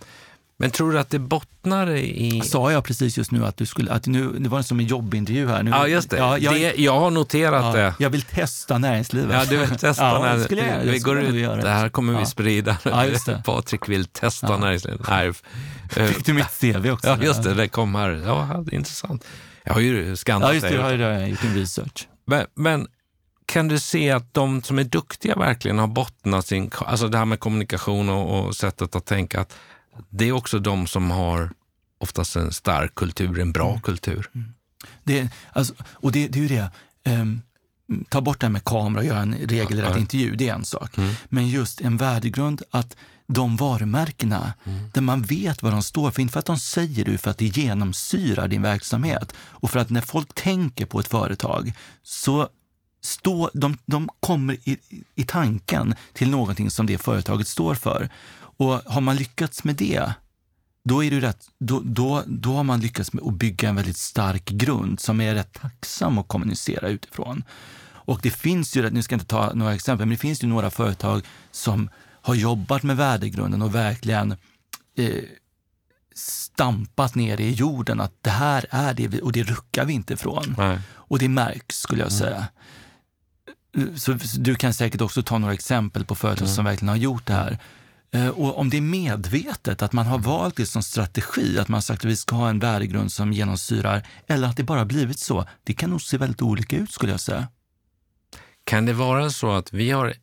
Men tror du att det bottnar i... Sa jag precis just nu att du skulle, att nu, det var som en jobbintervju här. Nu, Ja, just det. Ja, jag, det jag har noterat ja, det. jag vill testa näringslivet. Ja, du vill testa Ja, när det skulle jag- det vi skulle går ut. Det här kommer vi sprida. Ja, just det. Patrik vill testa Ja. näringslivet. Nej. Fick du mitt CV också? Ja, just det. Det kom här. Ja, det är intressant. Jag har ju skannat Ja, just det. Jag har ju gjort en research. Men, men kan du se att de som är duktiga verkligen har bottnat sin... Alltså det här med kommunikation och, och sättet att tänka, att det är också de som har oftast en stark kultur, en bra kultur. Det, alltså, och det, det är ju det. ehm, ta bort det här med kamera och göra en regelrätt Ja. intervju, det är en sak. Mm. Men just en värdegrund att de varumärkena, Mm. där man vet vad de står för, inte för att de säger det, för att det genomsyrar din verksamhet. Och för att när folk tänker på ett företag så stå, de, de kommer i, i tanken till någonting som det företaget står för. Och har man lyckats med det, då, är det rätt, då, då, då har man lyckats med att bygga en väldigt stark grund som är rätt tacksam att kommunicera utifrån. Och det finns ju, nu ska jag inte ta några exempel, men det finns ju några företag som har jobbat med värdegrunden och verkligen eh, stampat ner i jorden att det här är det vi, och det ruckar vi inte ifrån. Nej. Och det märks skulle jag säga. Så, så du kan säkert också ta några exempel på företag som verkligen har gjort det här. Eh, Och om det är medvetet, att man har valt det som strategi, att man sagt att vi ska ha en värdegrund som genomsyrar, eller att det bara blivit så, det kan nog se väldigt olika ut skulle jag säga. Kan det vara så att vi har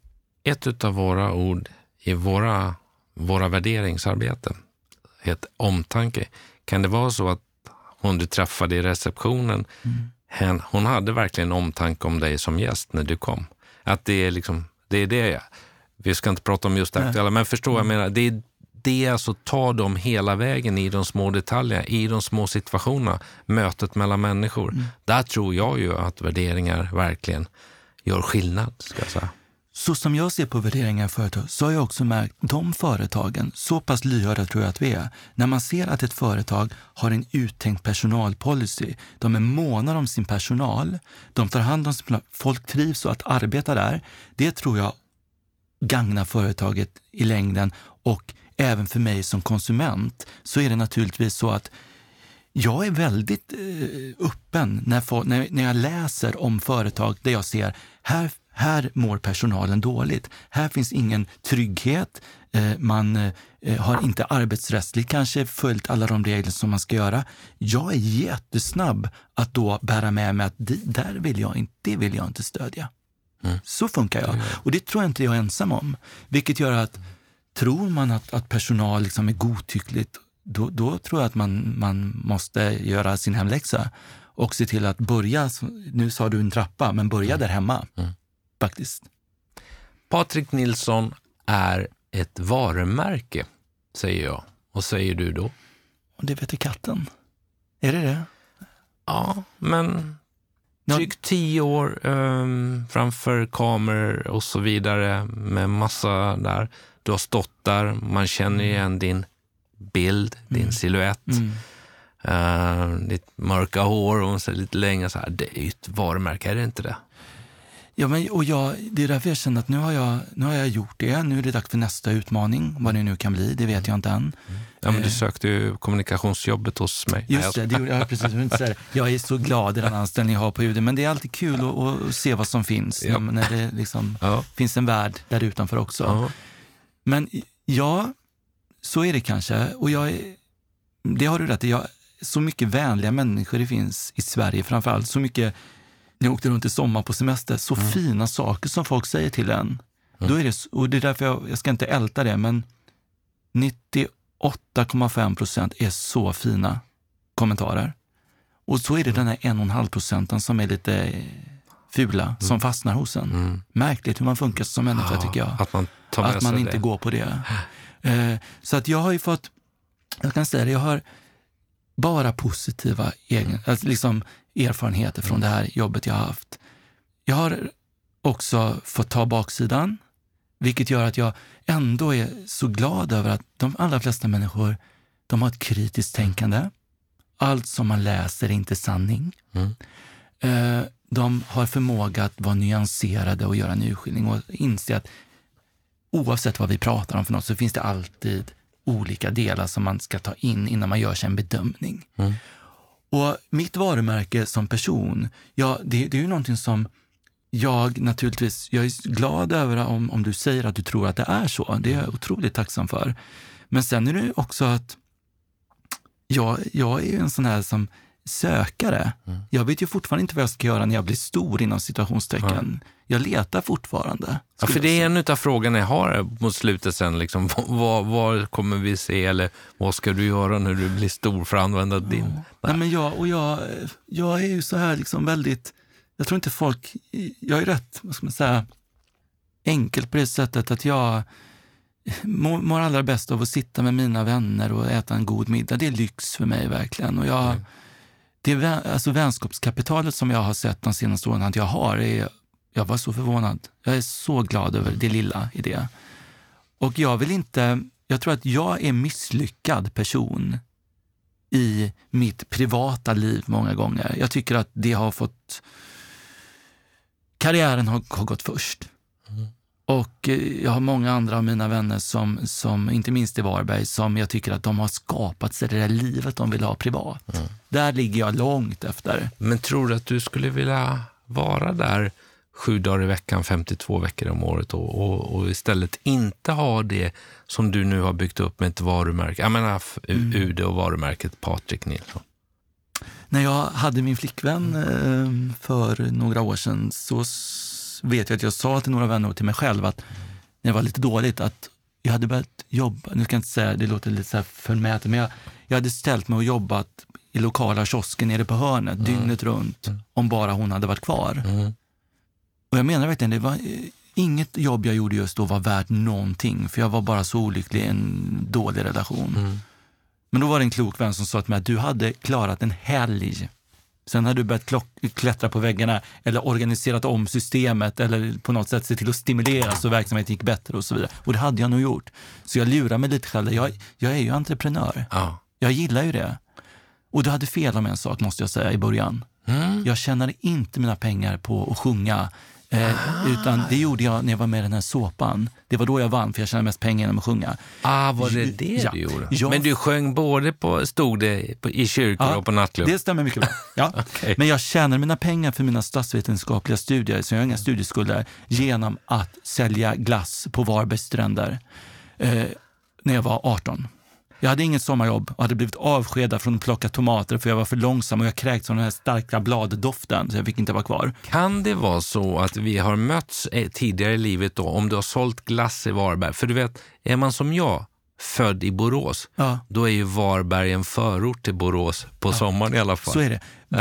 ett av våra ord i våra, våra värderingsarbeten, heter omtanke. Kan det vara så att hon du träffade i receptionen, hen, hon hade verkligen omtanke om dig som gäst när du kom? Att det är liksom, det är det, vi ska inte prata om just det aktuella, men förstå vad jag menar, det är det alltså ta dem hela vägen i de små detaljerna, i de små situationerna, mötet mellan människor. Där tror jag ju att värderingar verkligen gör skillnad, ska jag säga. Så som jag ser på värderingar i företag så har jag också märkt de företagen, så pass lyhörda tror jag att vi är, när man ser att ett företag har en uttänkt personalpolicy, de är måna om sin personal, de tar hand om sin personal, folk trivs och att arbeta där, det tror jag gagnar företaget i längden och även för mig som konsument så är det naturligtvis så att jag är väldigt eh, öppen när, när, när jag läser om företag där jag ser här, här mår personalen dåligt. Här finns ingen trygghet. Eh, man eh, har inte arbetsrättsligt kanske följt alla de regler som man ska göra. Jag är jättesnabb att då bära med mig att det där vill jag inte, det vill jag inte stödja. Mm. Så funkar jag. Och det tror jag inte jag är ensam om. Vilket gör att tror man att, att personal liksom är godtyckligt, då, då tror jag att man, man måste göra sin hemläxa och se till att börja, nu sa du en trappa, men börja mm. där hemma. Mm. Faktiskt. Patrik Nilsson är ett varumärke, säger jag. Vad säger du då? Det vet katten. Är det det? Ja, men drygt tio år um, framför kameror och så vidare med massa där. Du har stått där, man känner mm. igen din bild, din mm. siluett. Mm. Uh, ditt mörka hår och så lite längre så här. Det är ju ett varumärke, är det inte det? Ja, men, och jag, det är därför jag känner att nu har jag, nu har jag gjort det. Nu är det dags för nästa utmaning. Vad det nu kan bli, det vet jag inte än. Ja, men du eh. sökte ju kommunikationsjobbet hos mig. Just det, det gjorde jag precis. Jag är så glad i den anställning jag har på UD, men det är alltid kul att, att se vad som finns ja. när det liksom ja. finns en värld där utanför också. Ja. Men ja, så är det kanske. Och jag, det har du rätt i. Så mycket vänliga människor det finns i Sverige framför allt. Så mycket när jag åkte runt i sommar på semester, så mm. fina saker som folk säger till en. Mm. Då är det, och det är därför jag, jag ska inte älta det, men 98,5 procent är så fina kommentarer. Och så är det den här 1,5 procenten som är lite fula, mm. som fastnar hos en. Mm. Märkligt hur man funkar som människa, ja, tycker jag. Att man, att man inte det. går på det. Eh, så att jag har ju fått, jag kan säga det, jag har bara positiva egen, alltså liksom erfarenheter från det här jobbet jag har haft. Jag har också fått ta baksidan, vilket gör att jag ändå är så glad över att de allra flesta människor de har ett kritiskt tänkande. Allt som man läser är inte sanning. Mm. Eh, de har förmåga att vara nyanserade och göra en urskiljning och inse att oavsett vad vi pratar om för något så finns det alltid olika delar som man ska ta in innan man gör sig en bedömning. Mm. Och mitt varumärke som person, ja, det, det är ju någonting som jag naturligtvis, jag är glad över om, om du säger att du tror att det är så. Det är jag otroligt tacksam för. Men sen är det också att jag, jag är ju en sån här som sökare. Mm. Jag vet ju fortfarande inte vad jag ska göra när jag blir stor inom situationstecken. Mm. Jag letar fortfarande. Ja, för det är en av frågorna jag har mot slutet sen. Liksom, vad, vad, kommer vi se eller vad ska du göra när du blir stor för att använda din? Nej, men jag, och jag, jag är ju så här liksom väldigt, jag tror inte folk, jag är rätt, vad ska man säga, enkelt på det sättet att jag mår, mår allra bäst av att sitta med mina vänner och äta en god middag. Det är lyx för mig verkligen. Och jag, mm det alltså vänskapskapitalet som jag har sett de senaste åren att jag har, är, jag var så förvånad. Jag är så glad över det lilla i det. Och jag vill inte, jag tror att jag är misslyckad person i mitt privata liv många gånger. Jag tycker att det har fått, karriären har, har gått först. Mm. Och eh, jag har många andra av mina vänner, som, som, inte minst i Varberg, som jag tycker att de har skapat sig det där livet de vill ha privat. Mm. Där ligger jag långt efter. Men tror du att du skulle vilja vara där sju dagar i veckan, 52 veckor om året och, och, och, istället inte ha det som du nu har byggt upp med ett varumärke? Jag menar mm. UD och varumärket Patrik Nilsson. När jag hade min flickvän eh, för några år sedan så vet jag att jag sa till några vänner och till mig själv att när det var lite dåligt att jag hade börjat jobba, nu ska jag inte säga, det låter lite så här förmätet, men jag, jag hade ställt mig och jobbat i lokala kiosken nere på hörnet mm. dygnet runt mm. om bara hon hade varit kvar. Mm. Och jag menar verkligen, det var inget jobb jag gjorde just då var värt någonting, för jag var bara så olycklig i en dålig relation. Mm. Men då var det en klok vän som sa till mig att du hade klarat en helg Sen har du börjat klättra på väggarna eller organiserat om systemet eller på något sätt se till att stimulera så verksamheten gick bättre och så vidare. Och det hade jag nog gjort. Så jag lurar mig lite själv. Jag, jag är ju entreprenör. Ja. Jag gillar ju det. Och du hade fel om en sak måste jag säga i början. Mm. Jag tjänade inte mina pengar på att sjunga Eh, utan det gjorde jag när jag var med i den här såpan. Det var då jag vann, för jag tjänade mest pengar genom att sjunga. Ah, var det det ja. du gjorde? Jag... Men du sjöng både på, stod det på, i kyrkor ja, och på nattklubb? det stämmer mycket bra. Ja. okay. Men jag tjänade mina pengar för mina statsvetenskapliga studier, så jag har inga studieskulder, genom att sälja glass på Varbergs stränder eh, när jag var 18. Jag hade inget sommarjobb och hade blivit avskedad från att plocka tomater för jag var för långsam och jag kräktes av den här starka bladdoften så jag fick inte vara kvar. Kan det vara så att vi har mötts eh, tidigare i livet då, om du har sålt glass i Varberg? För du vet, är man som jag, född i Borås, Ja. då är ju Varberg en förort till Borås på sommaren i alla fall. Så är det.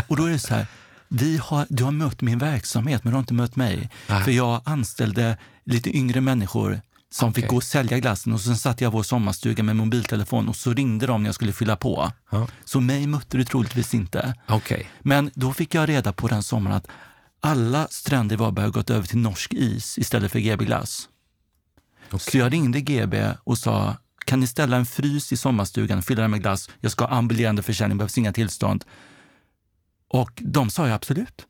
Och då är det så här, vi har, du har mött min verksamhet men du har inte mött mig. Nej. För jag anställde lite yngre människor som Okej. fick gå och sälja glassen och sen satt jag i vår sommarstuga med mobiltelefon och så ringde de när jag skulle fylla på. Ja. Så mig mötte du troligtvis inte. Okej. Men då fick jag reda på den sommaren att alla stränder i Varberg har gått över till norsk is istället för GB glass. Så jag ringde GB och sa, kan ni ställa en frys i sommarstugan och fylla den med glass? Jag ska ha ambulerande försäljning, behövs inga tillstånd. Och de sa ju absolut.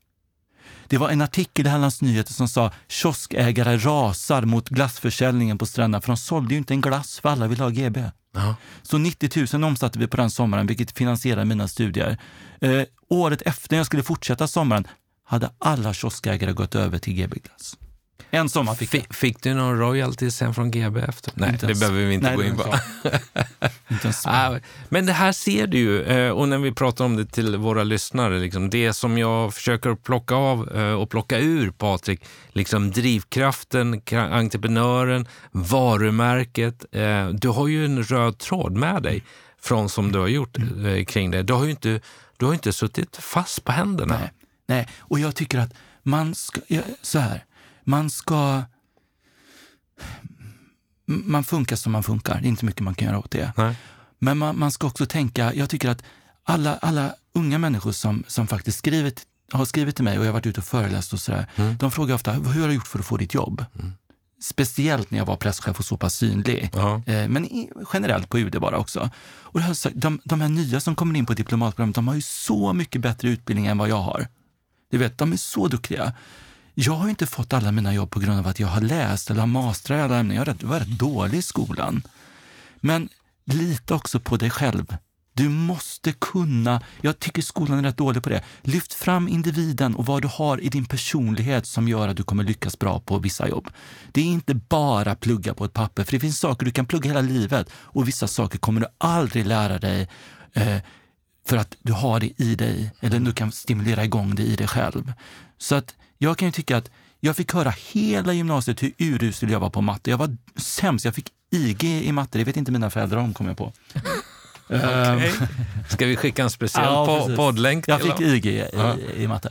Det var en artikel i Hallands Nyheter som sa kioskägare rasar mot glassförsäljningen på stränderna för de sålde ju inte en glass för alla ville ha GB. Ja. Så 90 000 omsatte vi på den sommaren, vilket finansierade mina studier. Eh, året efter, när jag skulle fortsätta sommaren, hade alla kioskägare gått över till GB Glass. En sommar fick jag. Fick, du någon royalty sen från GB efter? Nej, Inte det ens. behöver vi inte Nej, gå in på. Ah, Men det här ser du ju, eh, och när vi pratar om det till våra lyssnare, liksom, det som jag försöker plocka av eh, och plocka ur Patrik, liksom drivkraften, entreprenören, varumärket. eh, Du har ju en röd tråd med dig från som du har gjort kring det. Du har ju inte, du har inte suttit fast på händerna. Nej, nej, och jag tycker att man ska, så här, man ska, man funkar som man funkar, det är inte mycket man kan göra åt det. Nej. Men man, man ska också tänka, jag tycker att alla, alla unga människor som, som faktiskt skrivit, har skrivit till mig och jag har varit ute och föreläst och sådär, Mm. de frågar ofta, hur har du gjort för att få ditt jobb? Speciellt när jag var presschef och så pass synlig. Ja. Eh, Men generellt på UD bara också. Och de, de här nya som kommer in på diplomatprogrammet, de har ju så mycket bättre utbildning än vad jag har. Du vet, de är så duktiga. Jag har inte fått alla mina jobb på grund av att jag har läst eller har mastrat i alla ämnen. Jag var rätt dålig i skolan. Men lita också på dig själv. Du måste kunna, jag tycker skolan är rätt dålig på det. Lyft fram individen och vad du har i din personlighet som gör att du kommer lyckas bra på vissa jobb. Det är inte bara plugga på ett papper, för det finns saker du kan plugga hela livet och vissa saker kommer du aldrig lära dig eh, för att du har det i dig eller du kan stimulera igång det i dig själv. Så att jag kan ju tycka att jag fick höra hela gymnasiet hur urusel jag var på matte. Jag var sämst. Jag fick IG i matte. Det vet inte mina föräldrar om, kom jag på. Ehm, Okej. Ska vi skicka en speciell Ja, po- poddlänk Jag fick? IG i, Ja. i matte.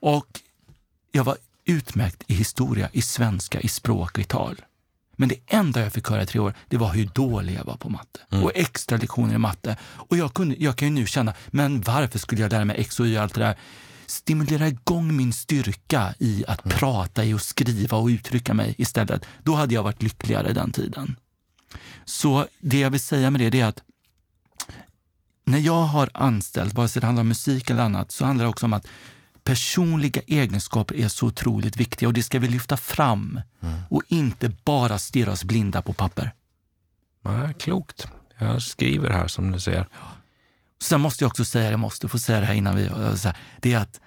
Och jag var utmärkt i historia, i svenska, i språk och i tal. Men det enda jag fick höra i tre år, det var hur dålig jag var på matte. Mm. Och extra lektioner i matte. Och jag, kunde, jag kan ju nu känna, men varför skulle jag lära mig X och Y och allt det där? Stimulera igång min styrka i att Mm. prata, i att skriva och uttrycka mig istället. Då hade jag varit lyckligare den tiden. Så det jag vill säga med det, är att när jag har anställt, vare sig det handlar om musik eller annat, så handlar det också om att personliga egenskaper är så otroligt viktiga och det ska vi lyfta fram och inte bara stirra oss blinda på papper. Ja, klokt. Jag skriver här som du ser. Sen måste jag också säga, jag måste få säga det här innan vi... Så här, det är att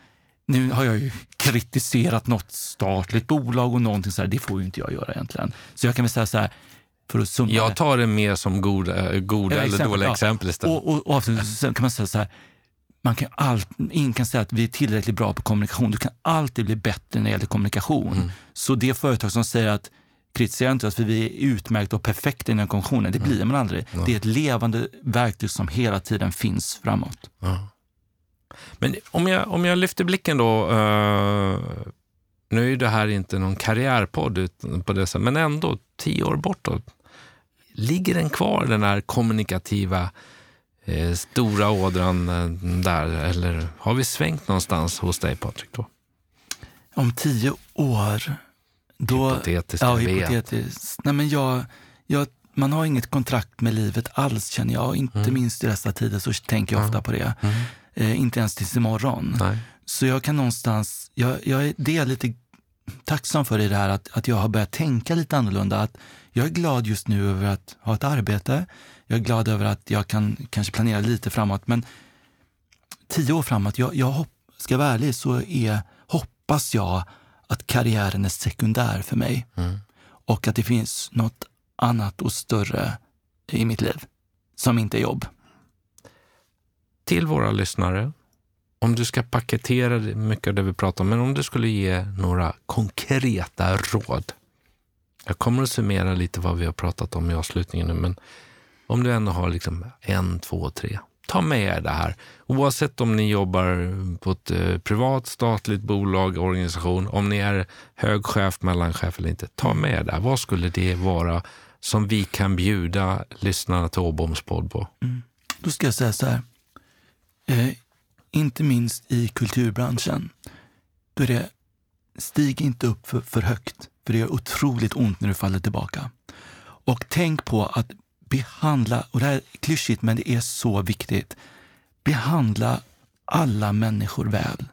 nu har jag ju kritiserat något statligt bolag och någonting så här, det får ju inte jag göra egentligen. Så jag kan väl säga så här, för att summa Jag tar det mer som goda, goda Ja, eller exempel, dåliga ja. exempel istället. Och, och, och avslutningsvis kan man säga så här, man kan allt, ingen kan säga att vi är tillräckligt bra på kommunikation. Du kan alltid bli bättre när det gäller kommunikation. Mm. Så det företag som säger att kritisera inte oss för vi är utmärkta och perfekta inom kommunikationen, det blir man aldrig. Det är ett levande verktyg som hela tiden finns framåt. Men om jag, om jag lyfter blicken då. eh, nu är ju det här inte någon karriärpodd utan på det sättet, men ändå tio år bortåt. Ligger den kvar, den här kommunikativa eh, stora ådran eh, där? Eller har vi svängt någonstans hos dig Patrik? Då? Om tio år, då... Hypotetiskt, ja, hypotetiskt. Nej, men jag, jag, man har inget kontrakt med livet alls känner jag. Inte Mm. minst i dessa tider så tänker jag ofta på det. Eh, inte ens tills imorgon. Nej. Så jag kan någonstans, jag, jag är, det är jag lite tacksam för i det här att, att jag har börjat tänka lite annorlunda. Att jag är glad just nu över att ha ett arbete. Jag är glad över att jag kan kanske planera lite framåt. Men tio år framåt, jag, jag hopp, ska jag vara ärlig, så är, hoppas jag att karriären är sekundär för mig. Mm. Och att det finns något annat och större i mitt liv. som inte är jobb. Till våra lyssnare, om du ska paketera mycket av det vi pratar om, men om du skulle ge några konkreta råd. Jag kommer att summera lite vad vi har pratat om i avslutningen nu, men om du ändå har liksom en, två, tre. Ta med er det här. Oavsett om ni jobbar på ett eh, privat, statligt bolag, organisation, om ni är hög chef, mellanchef eller inte. Ta med er det. här. Vad skulle det vara som vi kan bjuda lyssnarna till Åboms podd på? Mm. Då ska jag säga så här. Eh, inte minst i kulturbranschen, då är det stig inte upp för, för högt, för det gör otroligt ont när du faller tillbaka. Och tänk på att behandla, och det här är klyschigt men det är så viktigt, behandla alla människor väl.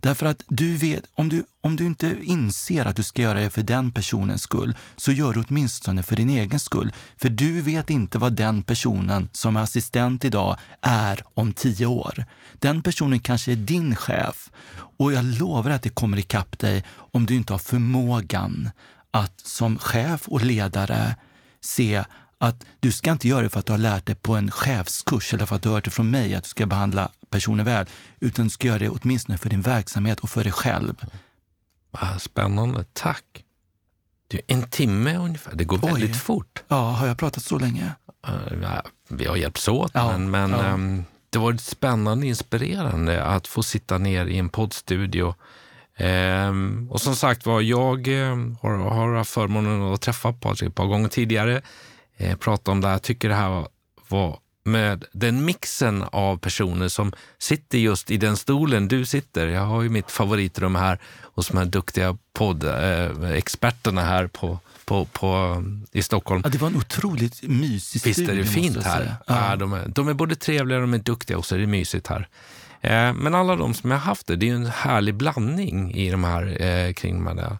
Därför att du vet, om du, om du inte inser att du ska göra det för den personens skull, så gör du åtminstone för din egen skull. För du vet inte vad den personen som är assistent idag är om tio år. Den personen kanske är din chef och jag lovar att det kommer ikapp dig om du inte har förmågan att som chef och ledare se att du ska inte göra det för att du har lärt dig på en chefskurs eller för att du har hört det från mig att du ska behandla personer väl, utan du ska göra det åtminstone för din verksamhet och för dig själv. Spännande, tack. Det är en timme ungefär, det går Oj. väldigt fort. Ja, har jag pratat så länge? Uh, vi har hjälpts åt, ja, men, men ja. um, det var spännande inspirerande att få sitta ner i en poddstudio Um, och som sagt var, jag har, har haft förmånen att träffa Patrik ett par gånger tidigare eh, prata om det här. Jag tycker det här var med den mixen av personer som sitter just i den stolen du sitter. Jag har ju mitt favoritrum här hos de här duktiga poddexperterna eh, här på, på, på, i Stockholm. Ja, det var en otroligt mysig studio. Visst är det fint här? Ja. ja. de, är, de är både trevliga och de är duktiga och så är det mysigt här. Eh, men alla de som jag haft det, det är en härlig blandning i de här eh, kring de här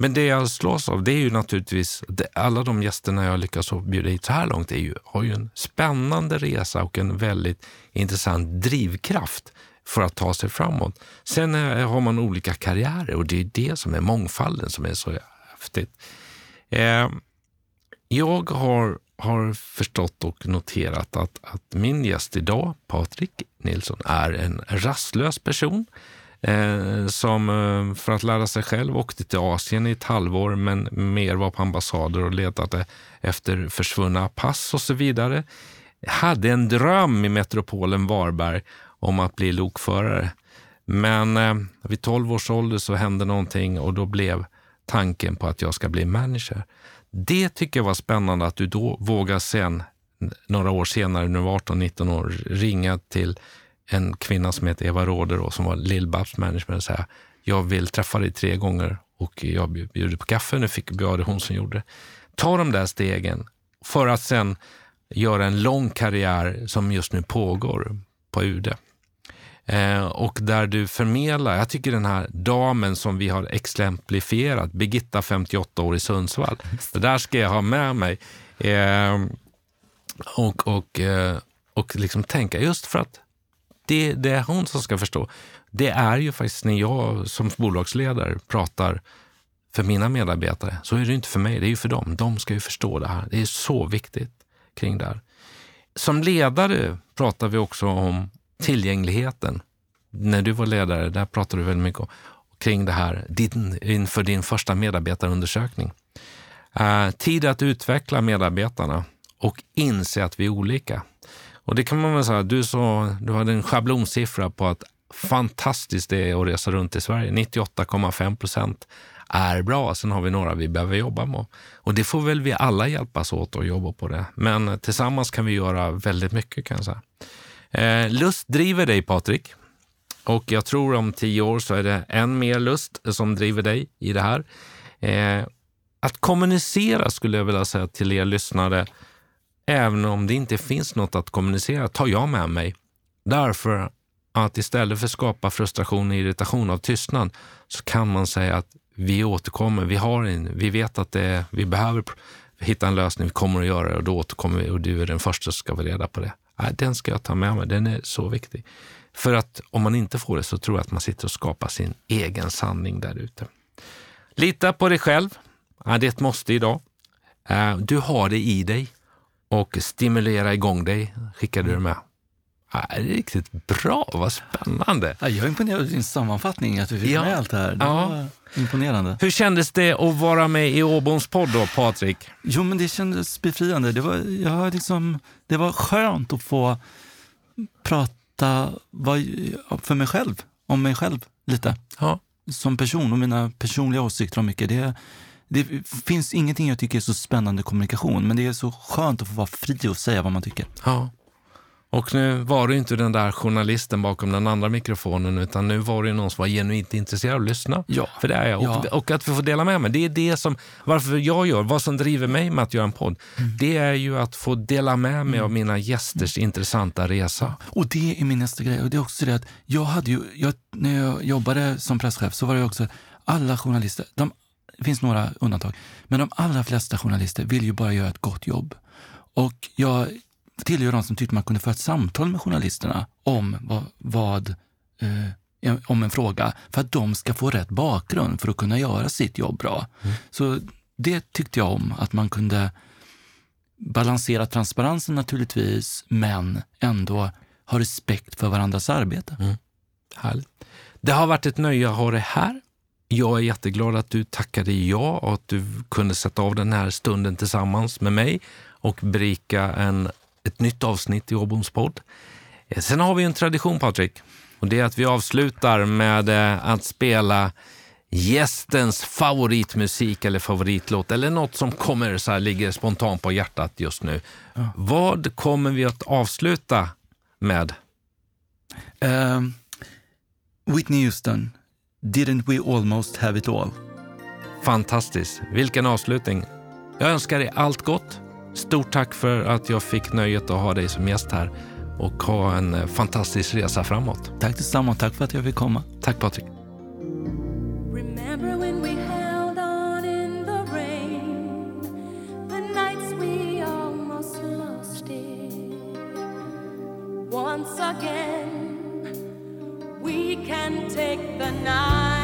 men det jag slås av det är ju naturligtvis, det, alla de gästerna jag lyckats bjuda hit så här långt är ju, har ju en spännande resa och en väldigt intressant drivkraft för att ta sig framåt. Sen har man olika karriärer och det är det som är mångfalden som är så häftigt. Eh, jag har, har förstått och noterat att, att min gäst idag, Patrik Nilsson, är en rastlös person eh, som eh, för att lära sig själv åkte till Asien i ett halvår men mer var på ambassader och letade efter försvunna pass och så vidare. Hade en dröm i metropolen Varberg om att bli lokförare. Men eh, vid 12 års ålder så hände någonting och då blev tanken på att jag ska bli manager. Det tycker jag var spännande att du då vågar sen, några år senare, när du var 18-19 år, ringa till en kvinna som heter Eva Råder som var Lill-Babs management och säga jag vill träffa dig tre gånger och jag bjuder på kaffe. Nu fick jag det hon som gjorde. Ta de där stegen för att sen göra en lång karriär som just nu pågår på UD. Eh, och där du förmedlar, jag tycker den här damen som vi har exemplifierat, Birgitta 58 år i Sundsvall, det där ska jag ha med mig. Eh, och och, eh, och liksom tänka just för att det, det är hon som ska förstå. Det är ju faktiskt när jag som bolagsledare pratar för mina medarbetare, så är det inte för mig, det är ju för dem. De ska ju förstå det här. Det är så viktigt kring det här. Som ledare pratar vi också om tillgängligheten. När du var ledare, där pratade du väldigt mycket om, kring det här din, inför din första medarbetarundersökning. Uh, eh, tid att utveckla medarbetarna och inse att vi är olika. Och det kan man väl säga, du, så, du hade en schablonsiffra på att fantastiskt det är att resa runt i Sverige. 98,5 procent är bra. Sen har vi några vi behöver jobba med. Och det får väl vi alla hjälpas åt att jobba på det. Men tillsammans kan vi göra väldigt mycket kan jag säga. Eh, lust driver dig Patrik. Och jag tror om tio år så är det än mer lust som driver dig i det här. Eh, att kommunicera skulle jag vilja säga till er lyssnare Även om det inte finns något att kommunicera tar jag med mig. Därför att istället för att skapa frustration och irritation av tystnad så kan man säga att vi återkommer. Vi, har en, vi vet att det, vi behöver hitta en lösning. Vi kommer att göra det och då återkommer vi och du är den första som ska vara reda på det. Den ska jag ta med mig. Den är så viktig. För att om man inte får det så tror jag att man sitter och skapar sin egen sanning där ute. Lita på dig själv. Det är ett måste idag. Eh, du har det i dig och stimulera igång dig, skickade du med. Ja, det är riktigt bra, vad spännande. Ja, jag är imponerad av din sammanfattning, att du fick Ja. med allt det här. Det Ja. var imponerande. Hur kändes det att vara med i Åboms podd då, Patrik? Jo, men det kändes befriande. Det var, jag liksom, det var skönt att få prata vad, för mig själv, om mig själv lite. Ja. Som person och mina personliga åsikter om mycket. Det, det finns ingenting jag tycker är så spännande kommunikation, men det är så skönt att få vara fri och säga vad man tycker. ja. Och nu var du inte den där journalisten bakom den andra mikrofonen, utan nu var det någon som var genuint intresserad av att lyssna. Ja. För det är jag. Och, Ja. och att vi får dela med mig. Det är det som, varför jag gör, vad som driver mig med att göra en podd. Mm. Det är ju att få dela med mig av mina gästers intressanta resa. Och det är min nästa grej. Och det är också det att jag hade ju, jag, när jag jobbade som presschef så var det också alla journalister, de, det finns några undantag, men de allra flesta journalister vill ju bara göra ett gott jobb. Och jag tillhör de som tyckte man kunde föra ett samtal med journalisterna om vad, vad eh, om en fråga för att de ska få rätt bakgrund för att kunna göra sitt jobb bra. Så det tyckte jag om, att man kunde balansera transparensen naturligtvis, men ändå ha respekt för varandras arbete. Härligt. Det har varit ett nöje att ha dig här. Jag är jätteglad att du tackade ja och att du kunde sätta av den här stunden tillsammans med mig och berika en, ett nytt avsnitt i Åboms podd. Eh, Sen har vi en tradition, Patrik. Och det är att vi avslutar med eh, att spela gästens favoritmusik eller favoritlåt eller något som kommer så här, ligger spontant på hjärtat just nu. Vad kommer vi att avsluta med? Ehm, Whitney Houston, Didn't we almost have it all? Fantastiskt. Vilken avslutning. Jag önskar dig allt gott. Stort tack för att jag fick nöjet att ha dig som gäst här och ha en eh, fantastisk resa framåt. Tack detsamma och tack för att jag fick komma. Tack Patrik. Remember take the night